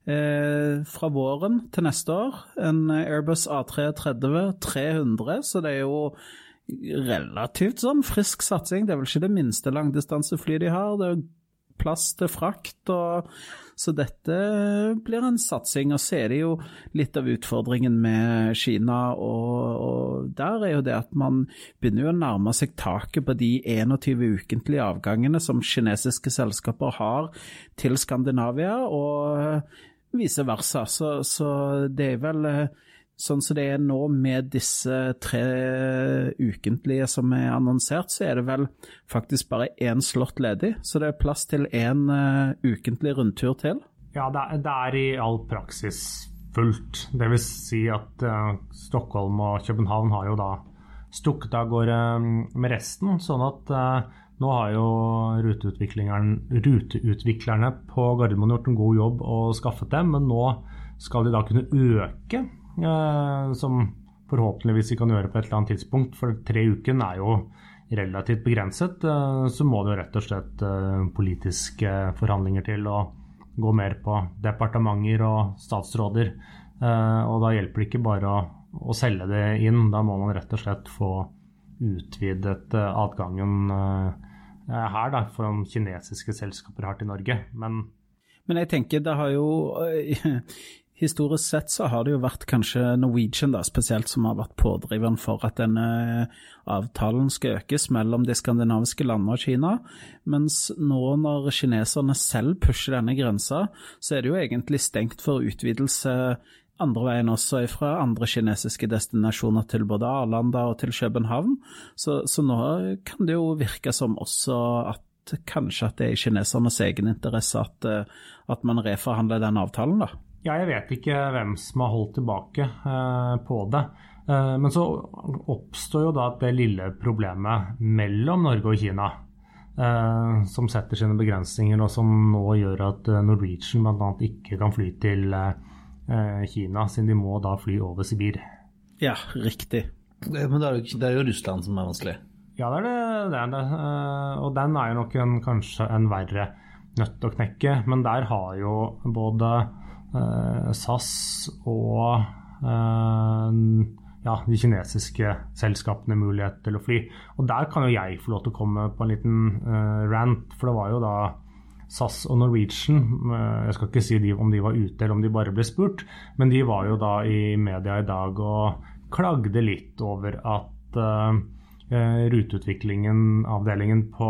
Eh, fra våren til neste år. En Airbus A330 300, så det er jo relativt sånn frisk satsing. Det er vel ikke det minste langdistanseflyet de har. Det er plass til frakt. og Så dette blir en satsing. Og så er det jo litt av utfordringen med Kina, og, og, der er jo det at man begynner jo å nærme seg taket på de 21 ukentlige avgangene som kinesiske selskaper har til Skandinavia, og vice versa. Så, så det er vel Sånn som det er nå med disse tre ukentlige som er annonsert, så er det vel faktisk bare én slott ledig. Så det er plass til én uh, ukentlig rundtur til. Ja, det er, det er, i all praksis fullt. Det vil si at uh, Stockholm og København har jo da stukket av gårde mm, med resten. Sånn at uh, nå har jo ruteutviklerne på Gardermoen gjort en god jobb og skaffet dem, men nå skal de da kunne øke som forhåpentligvis vi kan gjøre på et eller annet tidspunkt. For tre uken er jo relativt begrenset. Eh, så må det jo rett og slett eh, politiske forhandlinger til å gå mer på departementer og statsråder. Og da hjelper det ikke bare å, å selge det inn, da må man rett og slett få utvidet adgangen her da, som kinesiske selskaper har til Norge. Men men jeg tenker det har jo historisk sett så har det jo vært kanskje Norwegian da, spesielt som har vært pådriveren for at denne avtalen skal økes mellom de skandinaviske landene og Kina. Mens nå når kineserne selv pusher denne grensa, så er det jo egentlig stengt for utvidelse andre veien også fra andre kinesiske destinasjoner til både Arlanda og til København. Så, så nå kan det jo virke som også at kanskje at det er i kinesernes egen interesse at, at man reforhandler den avtalen, da. Ja, jeg vet ikke hvem som har holdt tilbake eh, på det. Eh, men så oppstår jo da det lille problemet mellom Norge og Kina. Eh, som setter sine begrensninger, og som nå gjør at eh, Norwegian bl.a. ikke kan fly til eh, Kina, siden de må da fly over Sibir. Ja, riktig. Men det er, jo, det er jo Russland som er vanskelig. Ja, det er det. det, er det. Eh, og den er jo nok en, kanskje en verre nøtt å knekke. Men der har jo både Eh, SAS og eh, ja, de kinesiske selskapene mulighet til å fly. Og Der kan jo jeg få lov til å komme på en liten uh, rant, for det var jo da SAS og Norwegian uh, Jeg skal ikke si de, om de var ute eller om de bare ble spurt, men de var jo da i media i dag og klagde litt over at uh, ruteutviklingen, avdelingen på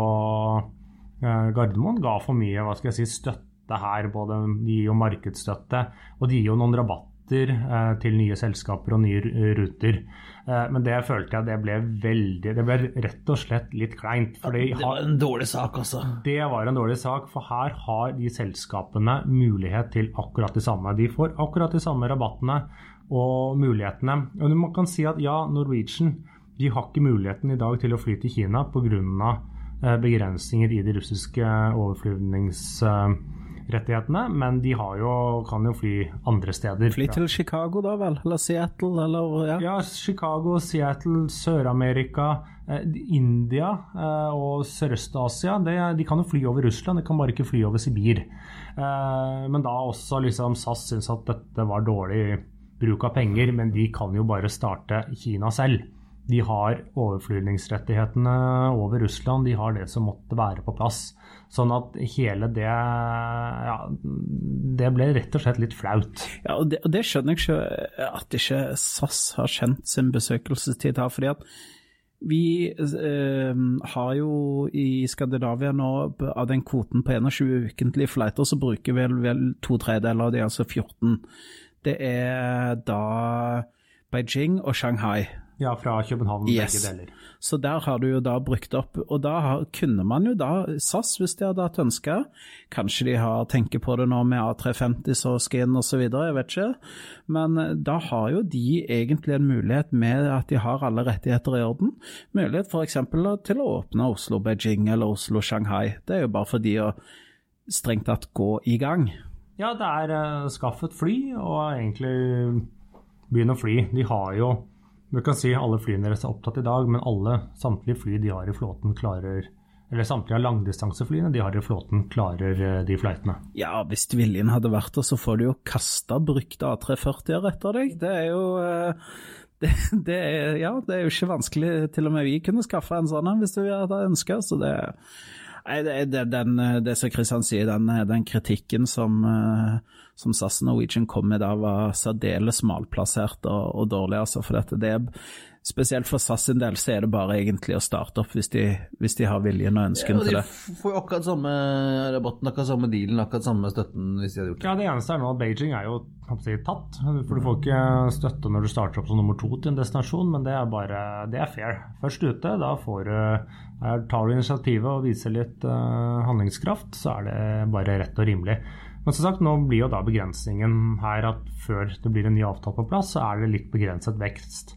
Gardermoen, ga for mye hva skal jeg si, støtte støtte her. Både, de gir jo markedsstøtte, og de gir jo noen rabatter eh, til nye selskaper og nye ruter. Eh, men det følte jeg det ble veldig Det ble rett og slett litt kleint. Fordi, det var en dårlig sak, altså. Det var en dårlig sak, for her har de selskapene mulighet til akkurat det samme. De får akkurat de samme rabattene og mulighetene. Og man kan si at ja, Norwegian de har ikke muligheten i dag til å fly til Kina pga. Eh, begrensninger i de russiske overflyvnings rettighetene, men de jo, kan jo fly andre steder. Fly til Chicago, da vel? Eller Seattle? Eller, ja. ja, Chicago, Seattle, Sør-Amerika, eh, India eh, og Sørøst-Asia. De kan jo fly over Russland, de kan bare ikke fly over Sibir. Eh, men da også liksom SAS syns at dette var dårlig bruk av penger, men de kan jo bare starte Kina selv. De har overflyvningsrettighetene over Russland, de har det som måtte være på plass. Sånn at hele det ja, det ble rett og slett litt flaut. Ja, og det, og det skjønner jeg ikke at ikke SAS har kjent sin besøkelsestid her. fordi at vi eh, har jo i Skandinavia nå, av den kvoten på 21 ukentlige flighter, så bruker vi vel, vel to tredeler av de, altså 14. Det er da Beijing og Shanghai ja, fra København, yes. begge deler. Så der har du jo da brukt opp, og da har, kunne man jo da, SAS hvis de hadde hatt ønske, kanskje de har tenker på det nå med A350 og Skin osv., jeg vet ikke, men eh, da har jo de egentlig en mulighet med at de har alle rettigheter i orden. Mulighet f.eks. til å åpne Oslo-Beijing eller Oslo-Shanghai. Det er jo bare for de å strengt tatt gå i gang. Ja, det er uh, skaffet fly, og egentlig begynne å fly. De har jo du kan si alle flyene deres er opptatt i dag, men alle, samtlige fly de har i flåten klarer eller samtlige av langdistanseflyene de har i flåten, klarer eh, de flightene. Ja, hvis viljen hadde vært der, så får du jo kasta brukte A340-er etter deg. Det er jo eh, det, det, er, ja, det er jo ikke vanskelig. Til og med vi kunne skaffa en sånn hvis vi hadde ønska. Så det, Nei, det, det, den, det som Kristian sier, den, den kritikken som, eh, som SAS Norwegian kom med da, var særdeles malplassert og, og dårlig. Altså, for dette, det, Spesielt for SAS sin del så er det bare egentlig å starte opp hvis de, hvis de har viljen og ønsken ja, til det. De får jo akkurat samme rabatten, akkurat samme dealen, akkurat samme støtten hvis de hadde gjort det. Ja, Det eneste er nå at Beijing er jo si, tatt. For du får ikke støtte når du starter opp som nummer to til en destinasjon, men det er bare det er fair. Først ute, da får du her tar du initiativet og viser litt uh, handlingskraft, så er det bare rett og rimelig. Men som sagt, nå blir jo da begrensningen her at før det blir en ny avtale på plass, så er det litt begrenset vekst.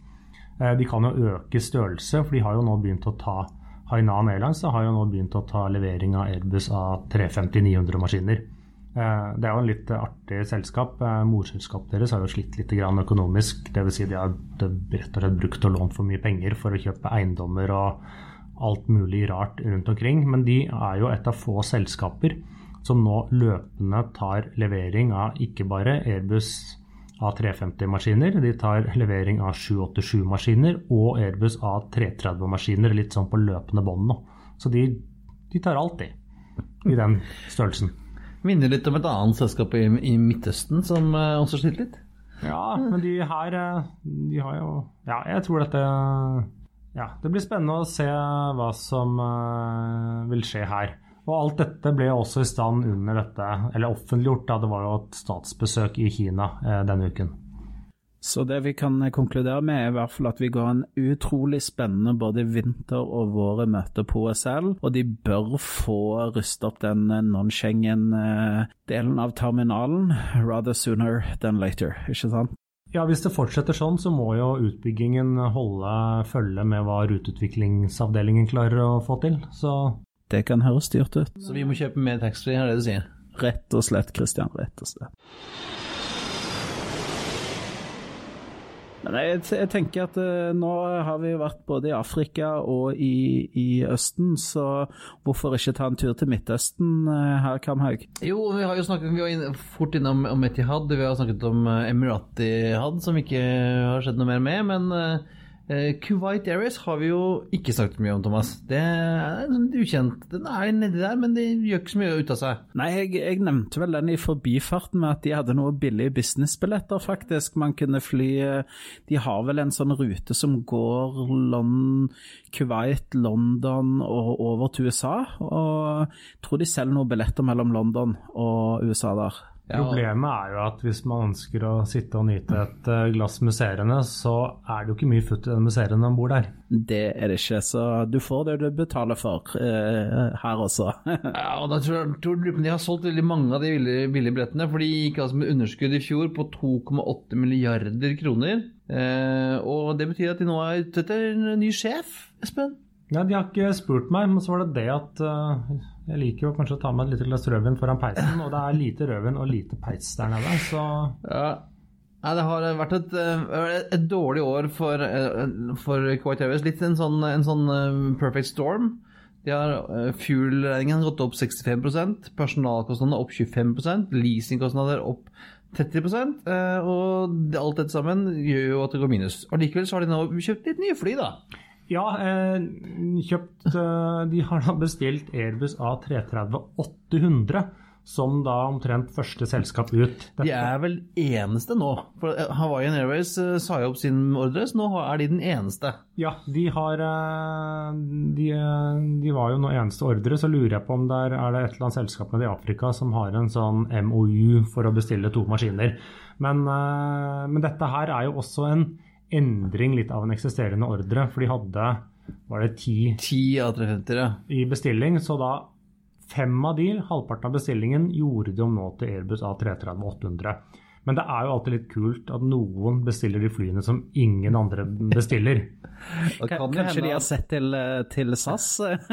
Uh, de kan jo øke størrelse, for de har jo nå begynt å ta Hainan Airlines har jo nå begynt å ta levering av Airbus A350-900 maskiner. Uh, det er jo en litt artig selskap. Morselskapet deres har jo slitt litt økonomisk. Dvs. Si de har rett og slett brukt og lånt for mye penger for å kjøpe eiendommer og alt mulig rart rundt omkring. Men de er jo et av få selskaper som nå løpende tar levering av ikke bare Airbus A350-maskiner, de tar levering av 787-maskiner og Airbus A330-maskiner litt sånn på løpende bånd nå. Så de, de tar alt, de, i den størrelsen. Minner litt om et annet selskap i, i Midtøsten som uh, også sliter litt. Ja, men de her eh, De har jo Ja, jeg tror dette Ja, det blir spennende å se hva som uh, vil skje her. Og alt dette ble også i stand under dette, eller offentliggjort da det var jo et statsbesøk i Kina eh, denne uken. Så det vi kan konkludere med, er i hvert fall at vi går en utrolig spennende både vinter- og vårmøte på OSL, og de bør få ruste opp den non-Schengen-delen av terminalen rather sooner than later, ikke sant? Ja, Hvis det fortsetter sånn, så må jo utbyggingen holde følge med hva ruteutviklingsavdelingen klarer å få til. Så Det kan høres dyrt ut. Så vi må kjøpe mer taxfree, er det du sier? Rett og slett, Christian. Rett og slett. Men jeg, jeg tenker at uh, nå har vi vært både i Afrika og i, i, Østen, så hvorfor ikke ta en tur til Midtøsten uh, her, Kamhaug? Jo, vi har jo snakket vi var inn, fort innom om Etihad. Vi har snakket om uh, Emirati-had, som ikke har skjedd noe mer med. Men Kuwait Airways har vi jo ikke snakket mye om, Thomas. Det er sånn ukjent. Den er nedi der, men det gjør ikke så mye ut av seg. Nei, jeg, jeg, nevnte vel den i forbifarten med at de hadde noe billige businessbilletter, faktisk. Man kunne fly De har vel en sånn rute som går London, Kuwait, London og over til USA. Og jeg tror de selger noen billetter mellom London og USA der. Ja. Problemet er jo at hvis man ønsker å sitte og nyte et eh, glass musserende, så er det jo ikke mye futt i den musserende om bord der. Det er det ikke, så du får det du betaler for uh, her også. ja, og da tror jeg, tror De har solgt veldig mange av de billige, billige billettene, for de gikk altså med underskudd i fjor på 2,8 milliarder kroner. Uh, og det betyr at de nå er ute etter en ny sjef, Espen? Ja, De har ikke spurt meg, men så var det det at uh, jeg liker jo kanskje å ta med et lite glass rødvin foran peisen, og det er lite rødvin og lite peis der nede, så ja. Nei, det har vært et, eh, et dårlig år for, eh, for Airways. Litt en sånn, en sånn perfect storm. De har Fuel-regningen gått opp 65% personalkostnadene opp 25% leasingkostnader opp 30% og alt dette sammen gjør jo at det går minus. Og Likevel så har de nå kjøpt litt nye fly, da. Ja, eh, kjøpt eh, De har da bestilt Airbus A330 800, som da omtrent første selskap ut. Dette. De er vel eneste nå. For eh, Hawaiian Airways sa jo opp sin ordre, så nå er de den eneste. Ja, de har de, de, var jo nå eneste ordre, så lurer jeg på om det er, er det et eller annet selskap med i Afrika som har en sånn MOU for å bestille to maskiner. Men, men dette her er jo også en endring litt av en eksisterende ordre. For de hadde var det ti, ti A350 ja. i bestilling. Så da fem av de, halvparten av bestillingen, gjorde de om nå til Airbus A330-800. Men det er jo alltid litt kult at noen bestiller de flyene som ingen andre bestiller. Kanskje de har sett til, eh, til SAS?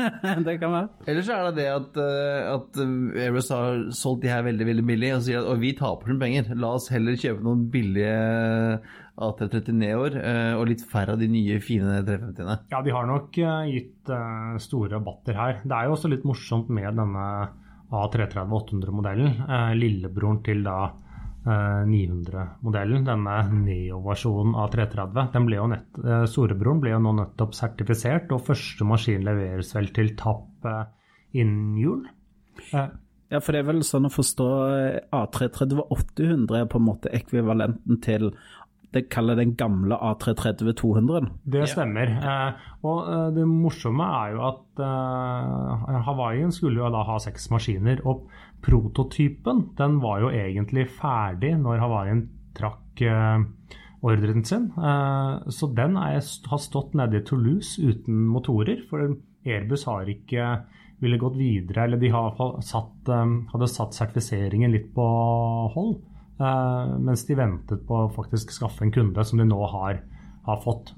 det kan være. Ellers er det det at, eh, at eh, Airbus har solgt de her veldig veldig billig og sier at vi taper som penger. La oss heller kjøpe noen billige A330 Neoer og litt færre av de nye, fine 350-ene. Ja, de har nok gitt store rabatter her. Det er jo også litt morsomt med denne A330-800-modellen. Lillebroren til da 900-modellen, denne Neo-versjonen av 330. Den ble jo nett, eh, Storebroren ble jo nå nettopp sertifisert, og første maskin leveres vel til tapp eh, innen jul. Eh, ja, for det er vel sånn å forstå A330 800 er på en måte ekvivalenten til det kaller den gamle A330-200. Det stemmer. Eh, og eh, det morsomme er jo at eh, Hawaiian skulle jo da ha seks maskiner. Og prototypen den var jo egentlig ferdig når Hawaiian trakk eh, ordren sin. Eh, så den er, har stått nede i Toulouse uten motorer. For Airbus har ikke ville gått videre, eller de satt, eh, hadde satt sertifiseringen litt på hold. Uh, mens de ventet på å faktisk skaffe en kunde som de nå har, har fått.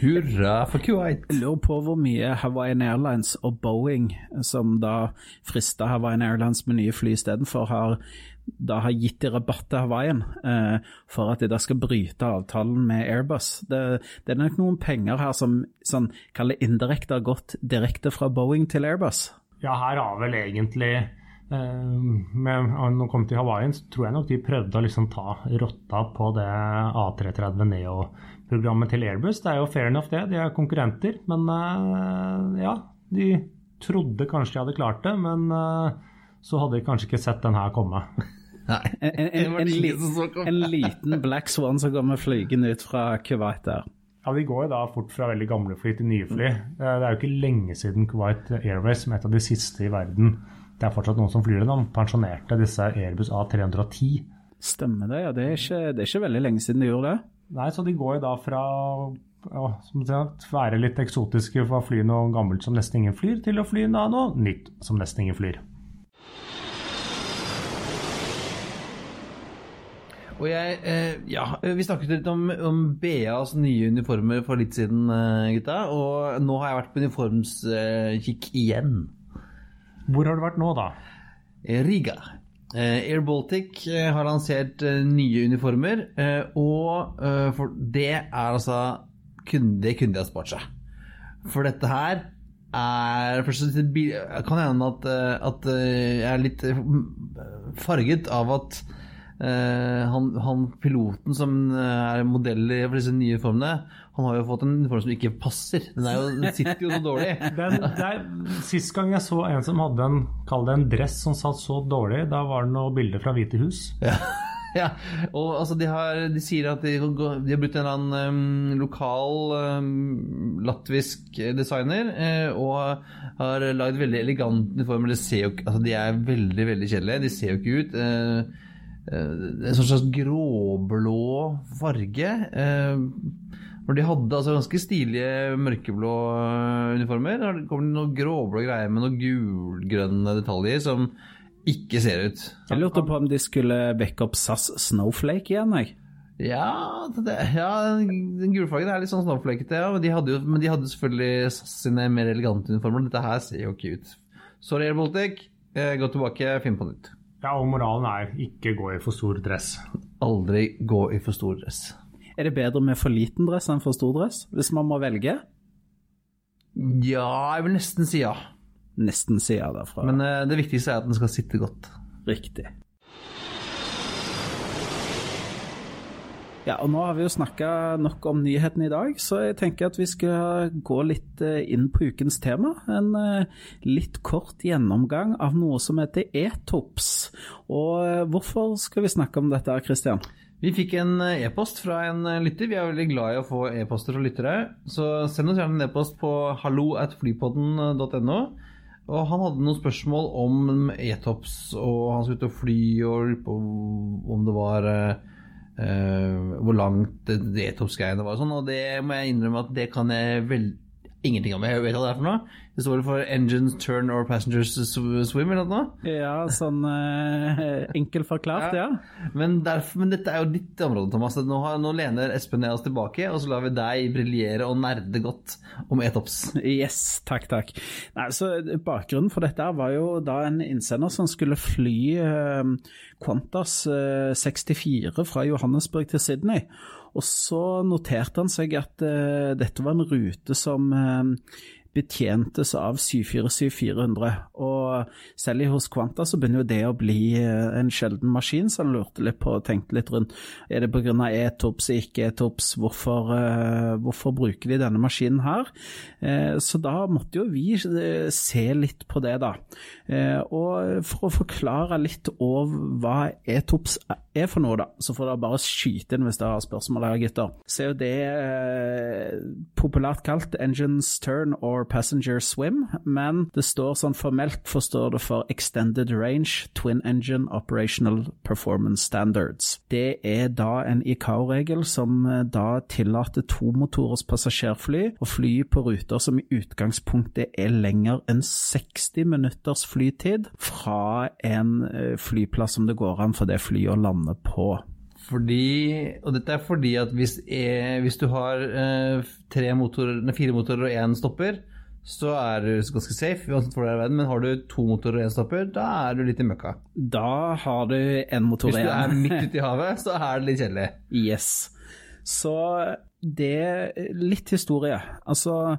Hurra for Kuwait! Jeg lurer på hvor mye Hawaiian Airlines og Boeing, som da frista Hawaiian Airlines med nye fly istedenfor, har, da har gitt de rabatt til Hawaiian eh, for at de da skal bryte avtalen med Airbus. Det, det er nok noen penger her som sånn, indirekte har gått direkte fra Boeing til Airbus. Ja, her har vel egentlig Eh, med, når de kom til Hawaii, så tror jeg nok de prøvde å liksom ta rotta på det A330 Neo-programmet til Airbus. Det er jo fair enough, det. De er konkurrenter. Men uh, ja, de trodde kanskje de hadde klart det. Men uh, så hadde de kanskje ikke sett den her komme. Nei. En, en, en, en, liten Black Swan som kommer flygende ut fra Kuwait der. Ja, De går jo da fort fra veldig gamle fly til nye fly. Eh, Det er jo ikke lenge siden Kuwait Airways, som er et av de siste i verden, det er fortsatt noen som flyr den. de pensjonerte disse Airbus A310. Stemmer det, ja. Det er ikke, det er ikke veldig lenge siden de gjorde det. Nei, så de går jo da fra å som sagt, være litt eksotiske fra å fly noe gammelt som nesten ingen flyr, til å fly noe nytt som nesten ingen flyr. Og jeg, eh, ja, Vi snakket litt om, om BAs nye uniformer for litt siden, eh, gutta. Og nå har jeg vært på uniformskikk igjen. Hvor har du vært nå, da? Eh, Riga. Eh, Air Baltic eh, har lansert nye uniformer, og det er altså Det kunne de ha spart seg. For dette her er først Kan hende at, at jeg er litt farget av at han, han piloten som eh, er modell for disse nye uniformene, han har jo fått en uniform som ikke passer. Den, jo, den sitter jo så dårlig. Den, det er, sist gang jeg så en som hadde en, kall det en dress som satt så dårlig, da var det noen bilder fra Hvite hus. Ja, og altså de, har, de sier at de, de har brukt en eller annen um, lokal um, latvisk designer uh, og har lagd veldig elegante uniformer. Ser jo, altså de er veldig veldig kjedelige. De ser jo ikke ut. Eh, eh, en sånn slags gråblå farge. Eh, når de hadde altså ganske stilige mørkeblå eh, uniformer, da kommer det noen gråblå greier med noen gulgrønne detaljer som ikke ser ut. Jeg lurte på om de skulle vekke opp SAS Snowflake igjen, jeg. Ja, det, ja den gulfargen er litt sånn snowflakete, ja. Men de hadde jo men de hadde selvfølgelig SAS sine mer elegante uniformer. Dette her ser jo ikke ut. Sorry, Air Baltic. Eh, Gå tilbake, finn på nytt. Ja, og moralen er ikke gå i for stor dress. Aldri gå i for stor dress. Er det bedre med for liten dress enn for stor dress, hvis man må velge? Ja, jeg vil nesten si ja. Nesten si ja derfra. Men eh, det viktigste er at den skal sitte godt. Riktig. Ja, og nå har vi jo snakka nok om nyhetene i dag, så jeg tenker at vi skal gå litt eh, inn på ukens tema. En eh, litt kort gjennomgang av noe som heter e-tops. Og eh, hvorfor skal vi snakke om dette, Christian? Vi fikk en e-post fra en lytter. Vi er veldig glad i å få e-poster fra lyttere. Så send oss gjerne en e-post på halloatflypodden.no. Og han hadde noen spørsmål om e-tops, og han skulle ut og fly og om det var Hvor langt det- det e-tops-greiene var og sånn. Og det må jeg innrømme at det kan jeg vel ingenting om. Jeg vet hva det er for noe. Det står for Engines Turn or Passengers Swim eller noe. Ja, sånn eh, enkelt forklart, ja. Men, derfor, men dette er jo ditt område, Thomas. Nå, har, nå lener Espen og jeg oss tilbake, og så lar vi deg briljere og nerde godt om e-tops. Yes, takk, takk. Nei, så Bakgrunnen for dette var jo da en innsender som skulle fly eh, Qantas eh, 64 fra Johannesburg til Sydney. Og så noterte han seg at eh, dette var en rute som eh, betjentes av 747-400. Og selv hos Qantas så begynner jo det å bli eh, en sjelden maskin, så han lurte litt på og tenkte litt rundt. Er det pga. e-tops, ikke e-tops? Hvorfor, eh, hvorfor bruker de denne maskinen her? Eh, så da måtte jo vi se litt på det, da. Og for å forklare litt over hva e-tops er for noe, da, så får dere bare skyte inn hvis dere har spørsmål her, gutter. Så er jo det populært kalt engines turn or passenger swim, men det står sånn formelt forstår det for extended range twin engine operational performance standards. Det er da en ICAO-regel som eh, da tillater tomotores passasjerfly å fly på ruter som i utgangspunktet er lenger enn 60 minutters flytid fra en eh, flyplass som det går an for det flyet å lande på. Fordi, og dette er fordi at hvis, eh, hvis du har eh, tre motorer, nei, fire motorer og én stopper, så er du ganske safe, uansett hvor du er i verden. Men har du to motorer og én stopper, da er du litt i møkka. Da har du en motor Hvis du er midt ute i havet, så er det litt kjedelig. Yes. Så det er litt historie. Altså,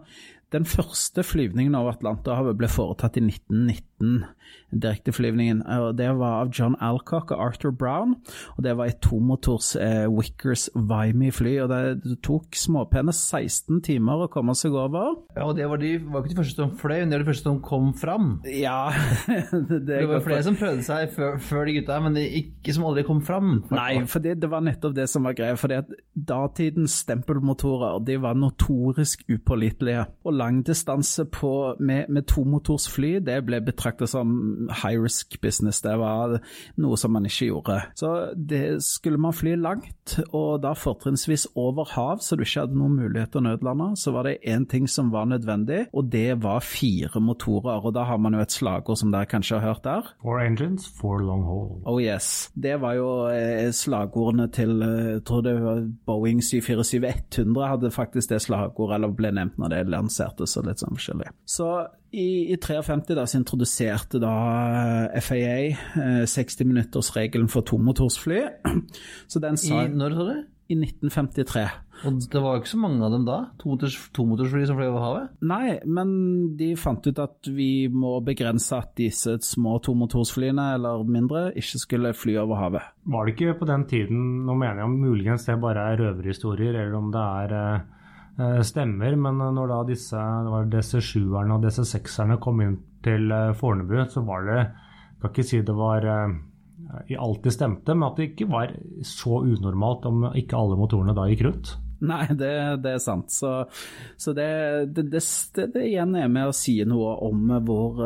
den første flyvningen over Atlanterhavet ble foretatt i 1919. 2019, direkteflyvningen. og Det var av John Alcock og Arthur Brown. og Det var et tomotors eh, Wickers Vimy-fly. og Det tok småpene 16 timer å komme seg over. Ja, og Det var, de, var ikke de første som fløy, men det var de første som kom fram. Ja Det, det var flere som prøvde seg før, før de gutta, men det ikke som aldri kom fram. Nei, for det, det, var nettopp det som var greia. fordi at Datidens stempelmotorer de var notorisk upålitelige. Og langdistanse med, med tomotorsfly det ble betraktet som high risk business. Det var noe som man ikke gjorde. Så det skulle man fly langt, og da fortrinnsvis over hav, så du ikke hadde noen mulighet til å nødlande, så var det én ting som var nødvendig, og det var fire motorer. Og da har man jo et slagord som dere kanskje har hørt der. Four engines, four long haul. Oh yes. Det var jo eh, slagordene til eh, jeg tror det var Boeing 747-100 hadde faktisk det slagordet, eller ble nevnt når det lanserte, så litt sånn forskjellig. Så i, i 53 da, så introduserte da eh, FAA eh, 60-minuttersregelen for tomotorsfly. Så den sa I, Når sa du? I 1953. Og det var jo ikke så mange av dem da? Tomotorsfly som fløy over havet? Nei, men de fant ut at vi må begrense at disse små tomotorsflyene, eller mindre, ikke skulle fly over havet. Var det ikke på den tiden, nå mener jeg om muligens det bare er røverhistorier, eller om det er eh Eh, stemmer, men når da disse DC7-erne og DC6-erne kom inn til eh, Fornebu, så var det Jeg kan ikke si det var eh, i alt det stemte, men at det ikke var så unormalt om ikke alle motorene da gikk rundt. Nei, det, det er sant. Så, så det, det, det, igjen er med å si noe om hvor,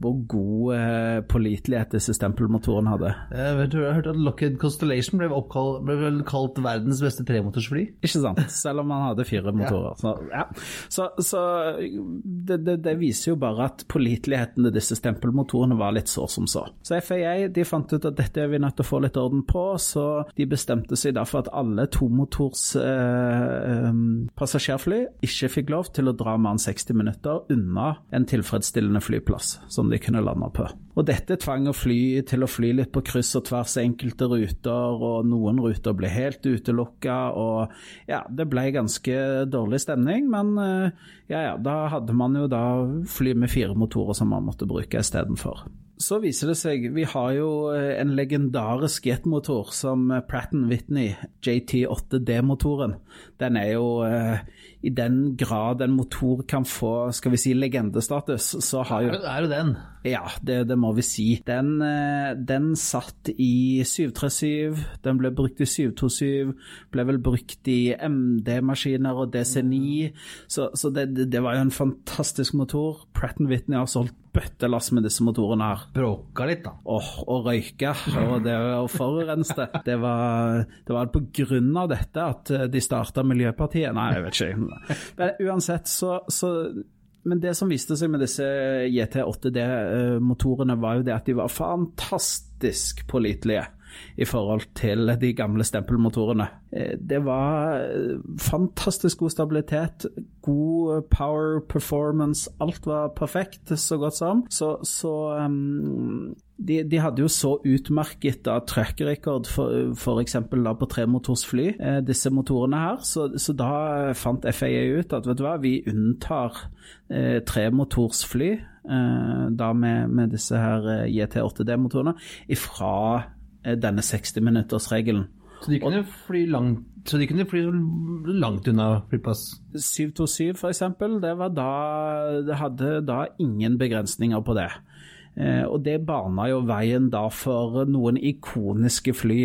hvor god eh, pålitelighet disse stempelmotorene hadde. Jeg, vet, jeg har hørt at Lockheed Constellation ble, oppkalt, ble vel kalt verdens beste tremotorsfly? Ikke sant, selv om man hadde fire motorer. Så, ja. så, så det, det, det, viser jo bare at påliteligheten til disse stempelmotorene var litt så som så. Så FAA de fant ut at dette er vi nødt til å få litt orden på, så de bestemte seg derfor at alle tomotors eh, um, passasjerfly ikke fikk lov til å dra mer enn 60 minutter unna en tilfredsstillende flyplass. som de kunne lande på. Og Dette tvang å fly til å fly litt på kryss og tvers enkelte ruter, og noen ruter ble helt utelukka. og ja, Det ble ganske dårlig stemning, men ja, ja, da hadde man jo da fly med fire motorer som man måtte bruke istedenfor. Så viser det seg, vi har jo en legendarisk jetmotor som Pratt Whitney, JT8D-motoren. Den er jo i den grad en motor kan få skal vi si, legendestatus, så har jo Det er jo den. Ja, det, det må vi si. Den, eh, den, satt i 737, den ble brukt i 727, ble vel brukt i MD-maskiner og DC9, så, så det, det, var jo en fantastisk motor. Pratt Whitney har solgt bøttelass med disse motorene her. Bråka litt, da. Åh, og røyka, og det å forurense det. var, det var på grunn av dette at de starta Miljøpartiet. Nei, jeg vet ikke. Men uansett, så, så men det som viste seg med disse JT8D-motorene, var jo det at de var fantastisk pålitelige i forhold til de gamle stempelmotorene. Eh, det var eh, fantastisk god stabilitet, god power performance, alt var perfekt, så godt som. Så, så um, de, de, hadde jo så utmerket da track record f.eks. på tremotorsfly, eh, disse motorene her. Så, så, da fant FAA ut at vet du hva, vi unntar eh, tremotorsfly, eh, da med, med, disse her eh, JT8D-motorene, ifra eh, denne 60-minuttersregelen. Så de kunne fly langt så de kunne fly langt unna flyplass? 727 f.eks. Det, var da, det hadde da ingen begrensninger på det. Eh, og det bana jo veien da for noen ikoniske fly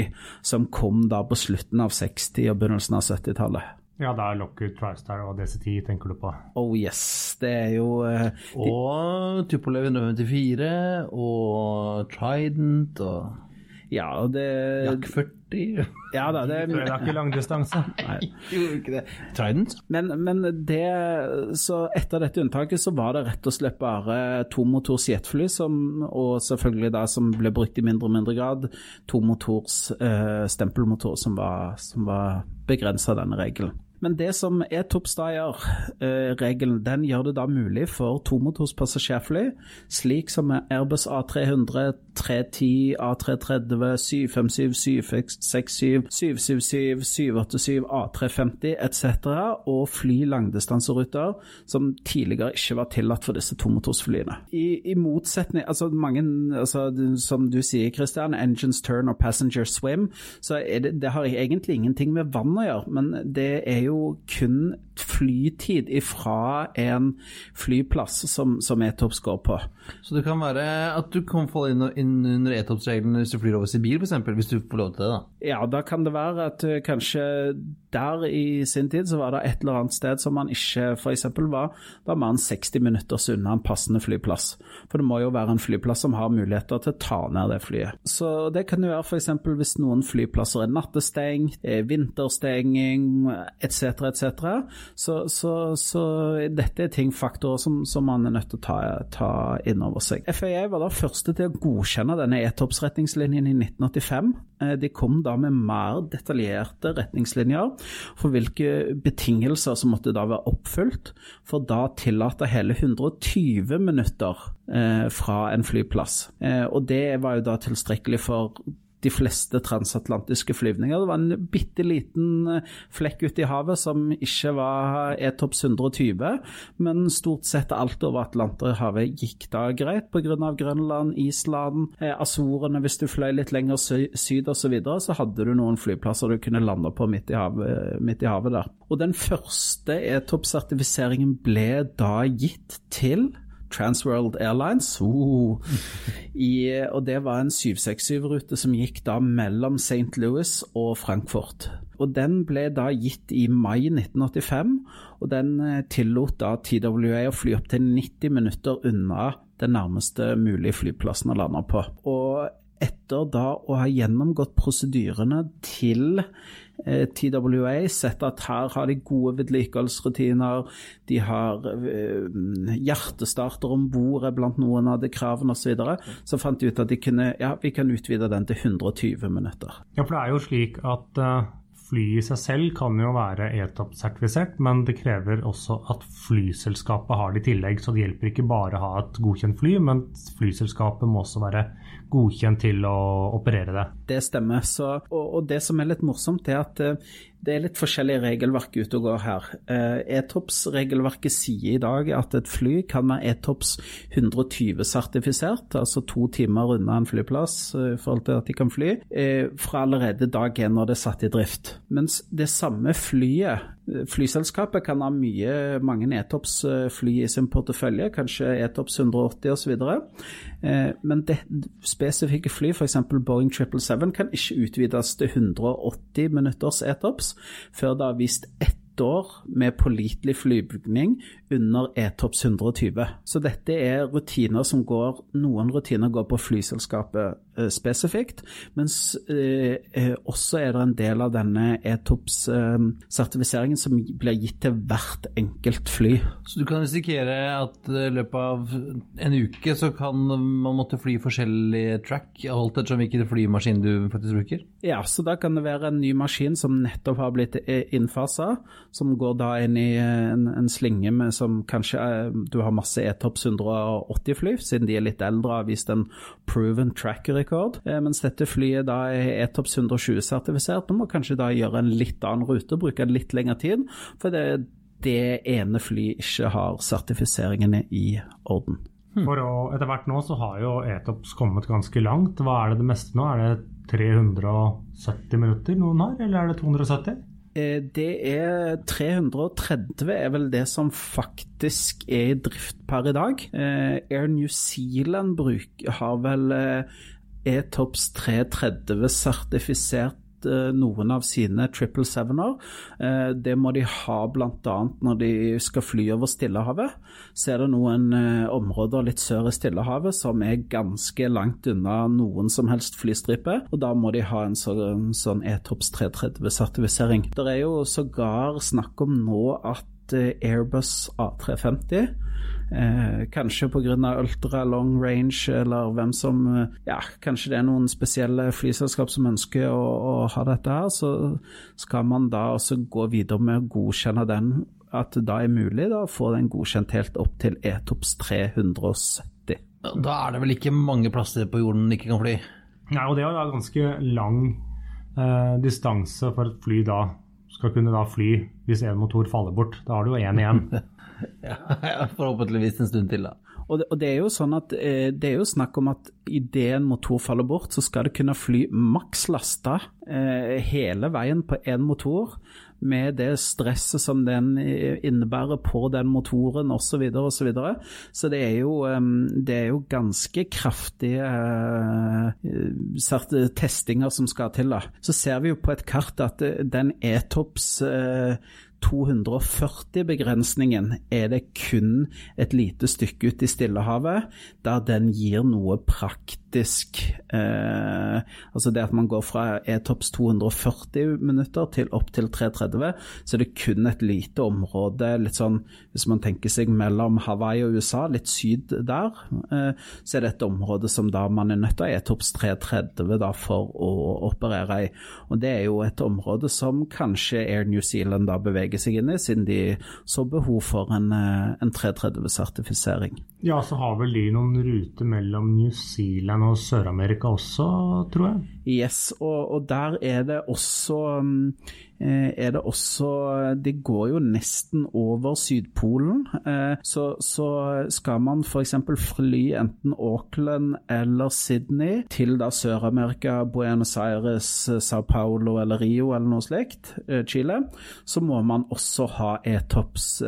som kom da på slutten av 60- og begynnelsen av 70-tallet. Ja, det er Lockwood TriStar og DC10 tenker du på? Oh yes, det er jo uh, Og Tupolev 154 og Trident og ja, det Jack 40. Ja da, det Det er ikke langdistanse. Nei, gjorde ikke det. Trident? Men, men det Så etter dette unntaket så var det rett og slett bare tomotors jetfly, som, og selvfølgelig da som ble brukt i mindre og mindre grad, tomotors eh, stempelmotor som var, som var begrensa denne regelen. Men det som ETOPS da gjør, eh, regelen, den gjør det da mulig for tomotors passasjerfly, slik som Airbus A300, 310, A330, 757, 767, 777, 787, A350 etc., og fly langdistanseruter som tidligere ikke var tillatt for disse tomotorsflyene. I, i motsetning altså mange, altså, Som du sier, Christian, engines turn og passenger swim, så er det, det har egentlig ingenting med vann å gjøre, men det er jo kun flytid ifra en flyplass som, som ETOPS går på. Så det kan være at du kan falle inn, inn under ETOPS-reglene hvis du flyr over Sibir, f.eks., hvis du får lov til det? da? Ja, da kan det være at uh, kanskje der i sin tid så var det et eller annet sted som man ikke f.eks. var var man 60 minutter unna en passende flyplass. For det må jo være en flyplass som har muligheter til å ta ned det flyet. Så det kan jo være f.eks. hvis noen flyplasser er nattestengt, vinterstenging etc., etc så, så, så, dette er ting, faktorer som, som, man er nødt til å ta, ta inn over seg. FAA var da første til å godkjenne denne e-toppsretningslinjen i 1985. Eh, de kom da med mer detaljerte retningslinjer for hvilke betingelser som måtte da være oppfylt, for da tillate hele 120 minutter eh, fra en flyplass. Eh, og det var jo da tilstrekkelig for de fleste transatlantiske flyvninger. Det var en bitte liten eh, flekk ute i havet som ikke var E-topps 120, men stort sett alt over Atlanterhavet gikk da greit pga. Grønland, Island, eh, Azorene hvis du fløy litt lenger syd osv. Så, videre, så hadde du noen flyplasser du kunne lande på midt i havet, midt i havet der. Og den første E-topp-sertifiseringen ble da gitt til Transworld Airlines. Oh. i, og det var en 767-rute som gikk da mellom St. Louis og Frankfurt. Og Den ble da gitt i mai 1985, og den eh, tillot da TWA å fly opp til 90 minutter unna den nærmeste mulige flyplassen å lande på. Og etter da å ha gjennomgått prosedyrene til TWA sett at her har de gode vedlikeholdsrutiner, de har uh, hjertestarter om bord blant noen av de kravene osv. Så, videre. så fant de ut at de kunne, ja, vi kan utvide den til 120 minutter. Ja, for det er jo slik at uh, flyet i seg selv kan jo være ETOP-sertifisert, men det krever også at flyselskapet har det i tillegg. Så det hjelper ikke bare å ha et godkjent fly, men flyselskapet må også være godkjent til å operere det. Det stemmer. Så, og, og, det som er litt morsomt, er at uh, det er litt forskjellige regelverk ute og går her. Uh, E-TOPS-regelverket sier i dag at et fly kan være E-TOPS 120-sertifisert, altså to timer unna en flyplass uh, i forhold til at de kan fly, fra allerede dag én når det er satt i drift. Mens det samme flyet Flyselskapet kan ha mye, mange E-Tops-fly i sin portefølje, kanskje E-Tops 180 osv. Men det spesifikke fly, f.eks. Boeing 777, kan ikke utvides til 180 minutters E-Tops før det har vist ett år med pålitelig flyvning under E-Tops 120. Så dette er rutiner som går Noen rutiner går på flyselskapet Eh, spesifikt, mens eh, eh, også er det en del av denne ETOPS-sertifiseringen som blir gitt til hvert enkelt fly. Så du kan risikere at i løpet av en uke så kan man måtte fly forskjellige track, alt ettersom hvilken flymaskin du faktisk bruker? Ja, så da kan det være en ny maskin som nettopp har blitt innfasa, som går da inn i en, en slinge med som kanskje du har masse ETOPS 180-fly, siden de er litt eldre, og har vist en proven track record. eh, mens dette flyet da er ETOPS 120-sertifisert. Du må kanskje da gjøre en litt annen rute, bruke litt lengre tid, for det, det ene flyet ikke har sertifiseringene i orden. For å, Etter hvert nå så har jo ETOPS kommet ganske langt. Hva er det det meste nå? Er det 370 minutter noen har, eller er det 270? Eh, det er 330 er vel det som faktisk er i drift per i dag. Eh, Air New Zealand bruk, har vel E-Tops 330 sertifisert eh, noen av sine 777-er. Eh, det må de ha bl.a. når de skal fly over Stillehavet. Så er det noen eh, områder litt sør i Stillehavet som er ganske langt unna noen som helst flystripe, og da må de ha en sånn, sånn E-Tops 330-sertifisering. Det er jo sågar snakk om nå at Airbus A350 Eh, kanskje pga. ultra long range, eller hvem som eh, Ja, kanskje det er noen spesielle flyselskap som ønsker å, å ha dette her. Så skal man da også gå videre med å godkjenne den, at det da er mulig da, å få den godkjent helt opp til Etops 370. Da er det vel ikke mange plasser på jorden den ikke kan fly? Nei, og det er jo da ganske lang eh, distanse for et fly da skal kunne da fly hvis en motor faller bort. Da har du jo én igjen. ja, forhåpentligvis en stund til, da. Og det, og det, er jo sånn at eh, det er jo snakk om at idet en motor faller bort, så skal det kunne fly maks lasta eh, hele veien på én motor med det stresset som den innebærer på den motoren osv. Så, videre, og så, videre. så det er, jo, det er jo ganske kraftige uh, testinger som skal til. da. Så ser vi jo på et kart at den E-topps uh, 240-begrensningen er det kun et lite stykke ut i Stillehavet der den gir noe praktisk eh, Altså det at man går fra E-topps 240 minutter til opp til 330, så er det kun et lite område, litt sånn hvis man tenker seg mellom Hawaii og USA, litt syd der, eh, så er det et område som da man er nødt til å ha E-topps 330 da for å operere i. Og det er jo et område som kanskje Air New Zealand da beveger seg inn i, siden de så behov for en, eh, en 330-sertifisering. Ja, så har vel de noen ruter mellom New Zealand og Sør-Amerika også, tror jeg? Yes, og, og der er det også mm, Eh, er det også Det går jo nesten over Sydpolen. Eh, så, så skal man f.eks. fly enten Auckland eller Sydney til da Sør-Amerika, Buenos Aires, Sao Paulo eller Rio eller noe slikt, eh, Chile, så må man også ha E-tops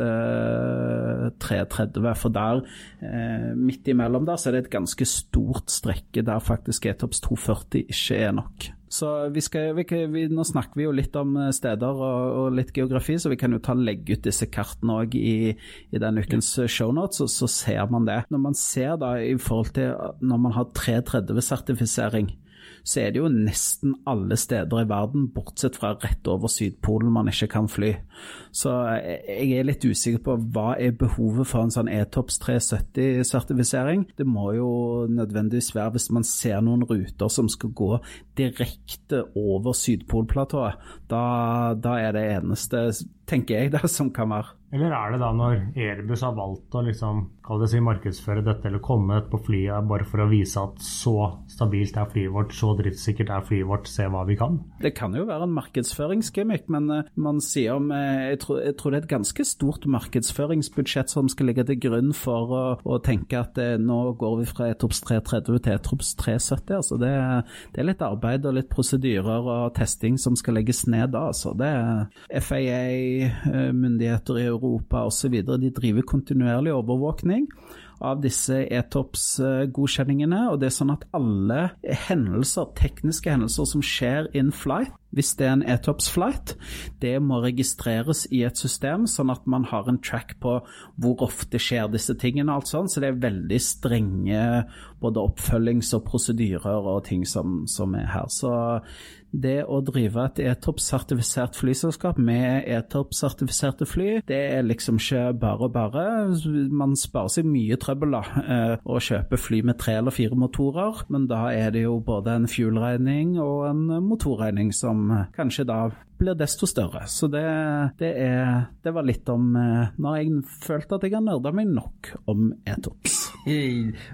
330. For der, midt imellom der, så er det et ganske stort strekke der faktisk E-tops 240 ikke er nok. Så vi skal, vi, vi, Nå snakker vi jo litt om eh, steder og, og, litt geografi, så vi kan jo ta legge ut disse kartene òg i, i denne ukens eh, shownotes, og så ser man det. Når man ser da i forhold til når man har 330-sertifisering, så er det jo nesten alle steder i verden, bortsett fra rett over Sydpolen, man ikke kan fly. Så jeg er litt usikker på hva er behovet for en sånn E-Tops 370-sertifisering. Det må jo nødvendigvis være hvis man ser noen ruter som skal gå direkte over Sydpolplatået. Da, da er det eneste, tenker jeg, det som kan være. Eller er det da når Airbus har valgt å liksom, si, markedsføre dette eller komme på flyet bare for å vise at så stabilt er flyet vårt, så driftssikkert er flyet vårt, se hva vi kan? Det kan jo være en markedsføringsgimmick, men uh, man sier om uh, jeg, tror, jeg, tror, det er et ganske stort markedsføringsbudsjett som skal ligge til grunn for å, å tenke at nå går vi fra Etops 330 til Etops 370. Altså det, det, er litt arbeid og litt prosedyrer og testing som skal legges ned da. Altså. Det er FAA, myndigheter i Europa Europa osv. De driver kontinuerlig overvåkning av disse e-tops-godkjenningene. og det er sånn at alle hendelser, tekniske hendelser som skjer in flight, hvis det er en e-tops-flight, det må registreres i et system, sånn at man har en track på hvor ofte skjer disse tingene. og alt sånt, Så det er veldig strenge både oppfølgings- og prosedyrer og ting som, som er her. Så det å drive et E-topp-sertifisert flyselskap med E-topp-sertifiserte fly, det er liksom ikke bare bare. Man sparer seg mye trøbbel da, eh, å kjøpe fly med tre eller fire motorer, men da er det jo både en fuel-regning og en motorregning som kanskje da blir desto større. Så det, det, er, det var litt om eh, Når jeg følte at jeg har nerda meg nok om E-tops.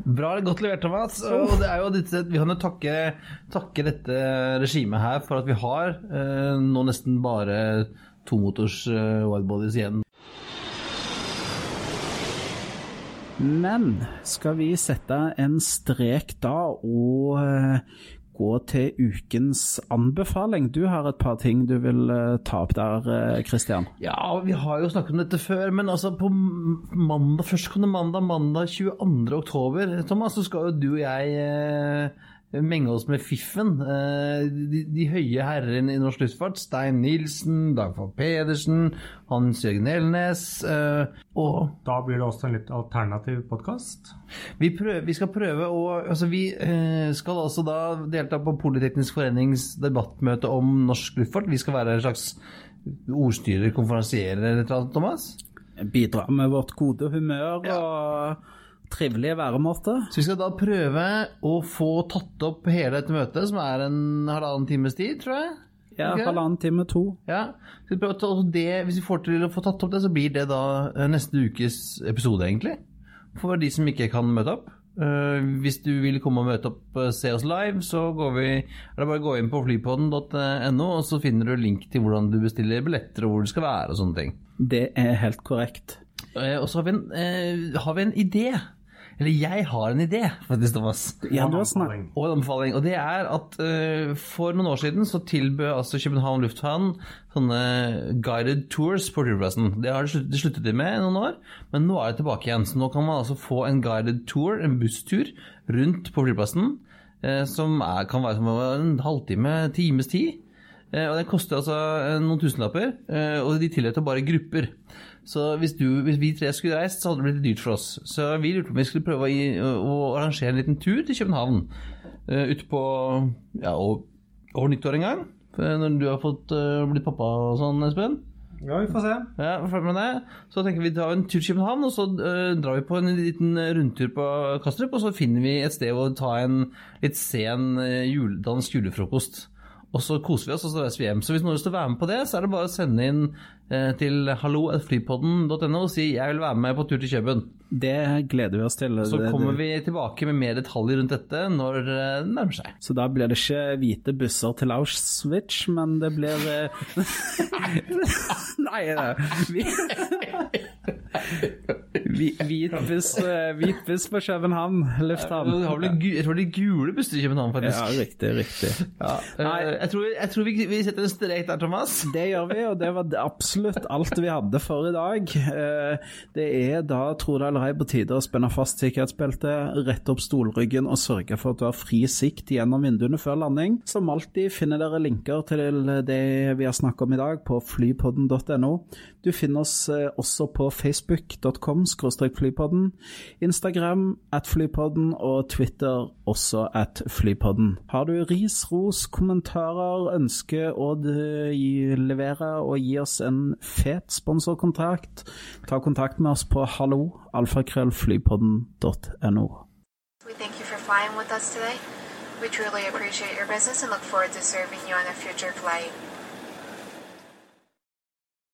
Bra godt levert, Thomas. Og det er jo dette, vi kan jo takke, takke dette regimet her for at vi har eh, nå nesten bare tomotors eh, widebodies igjen. Men skal vi sette en strek da og eh, gå til ukens anbefaling. Du har et par ting du vil uh, ta opp der, Kristian? Uh, ja, vi har jo snakket om dette før, men altså på mandag, førstkommende mandag, mandag 22. oktober, Thomas, så skal jo du og jeg uh, menge oss med fiffen. Eh, de, de høye herrene i norsk luftfart. Stein Nilsen, Dagfald Pedersen, Hans Jørgen Elnes. Eh, og Da blir det også en litt alternativ podkast? Vi, vi, skal prøve å altså Vi eh, skal altså da delta på Politeknisk forenings debattmøte om norsk luftfart. Vi skal være en slags ordstyrer, konferansierer, Thomas? bidra med vårt gode humør og trivelige væremåte. Så vi skal da prøve å få tatt opp hele dette møtet, som er en halvannen times tid, tror jeg. Ja, okay. halvannen time, to. Ja, så prøver å det, Hvis vi får til å få tatt opp det, så blir det da eh, neste ukes episode, egentlig. For de som ikke kan møte opp. Eh, hvis du vil komme og møte opp og se oss live, så går vi, er det bare å gå inn på flypodden.no, og så finner du link til hvordan du bestiller billetter og hvor du skal være og sånne ting. Det er helt korrekt. Eh, og så har vi en, eh, har vi en idé. Eller jeg har en idé, faktisk, Thomas. Ja, du har Og snakket. Og en anbefaling. Og det er at uh, for noen år siden så tilbød altså København lufthavn sånne guided tours på flyplassen. Det har de sluttet, de sluttet de med i noen år, men nå er det tilbake igjen. Så nå kan man altså få en guided tour, en busstur, rundt på flyplassen. Uh, som er, kan være som en halvtime, times tid. Uh, og det koster altså eh, noen tusenlapper, eh, og de tillater bare grupper. Så hvis, du, hvis vi tre skulle reist, så hadde det blitt dyrt for oss. Så vi lurte på om vi skulle prøve å, å arrangere en liten tur til København. Uh, ute på ja, over, nyttår en gang. Når du har fått uh, blitt pappa og sånn, Espen. Ja, vi får se. Ja, med det. Så tenker vi tar en tur til København, og så uh, drar vi på en liten rundtur på Kastrup, og så finner vi et sted å ta en litt sen uh, jul, dansk julefrokost. Og så koser vi oss, og så reiser vi hjem. Så hvis noen har lyst til å være med på det, så er det bare å sende inn eh, til hallo.flypodden.no og si 'jeg vil være med på tur til København'. Det gleder vi oss til. Så kommer vi tilbake med mer detaljer rundt dette når eh, det nærmer seg. Så da blir det ikke hvite busser til Auschwitz, men det blir eh, Nei, det. vi... Vi- Hvit buss, eh, hvit buss på København lufthavn. Jeg tror det er gule busser i København, faktisk. Ja, riktig, riktig. Ja, eh, jeg tror, jeg tror vi, vi setter en strek der, Thomas. Det gjør vi, og det var absolutt alt vi hadde for i dag. Eh, Det er da, tror det eller ei, på tide å spenne fast sikkerhetsbeltet, rette opp stolryggen og sørge for at du har fri sikt gjennom vinduene før landing. Som alltid finner dere linker til det vi har snakket om i dag på flypodden.no. Du finner oss også på facebook.com flypodden, Instagram at flypodden og Twitter også at flypodden. Har du ris, ros, kommentarer, ønsker å levere og gi oss en fet sponsorkontrakt, ta kontakt med oss på hallo alfakrøllflypodden.no. We thank you for flying with us today. We truly appreciate your business and look forward to serving you on a future flight.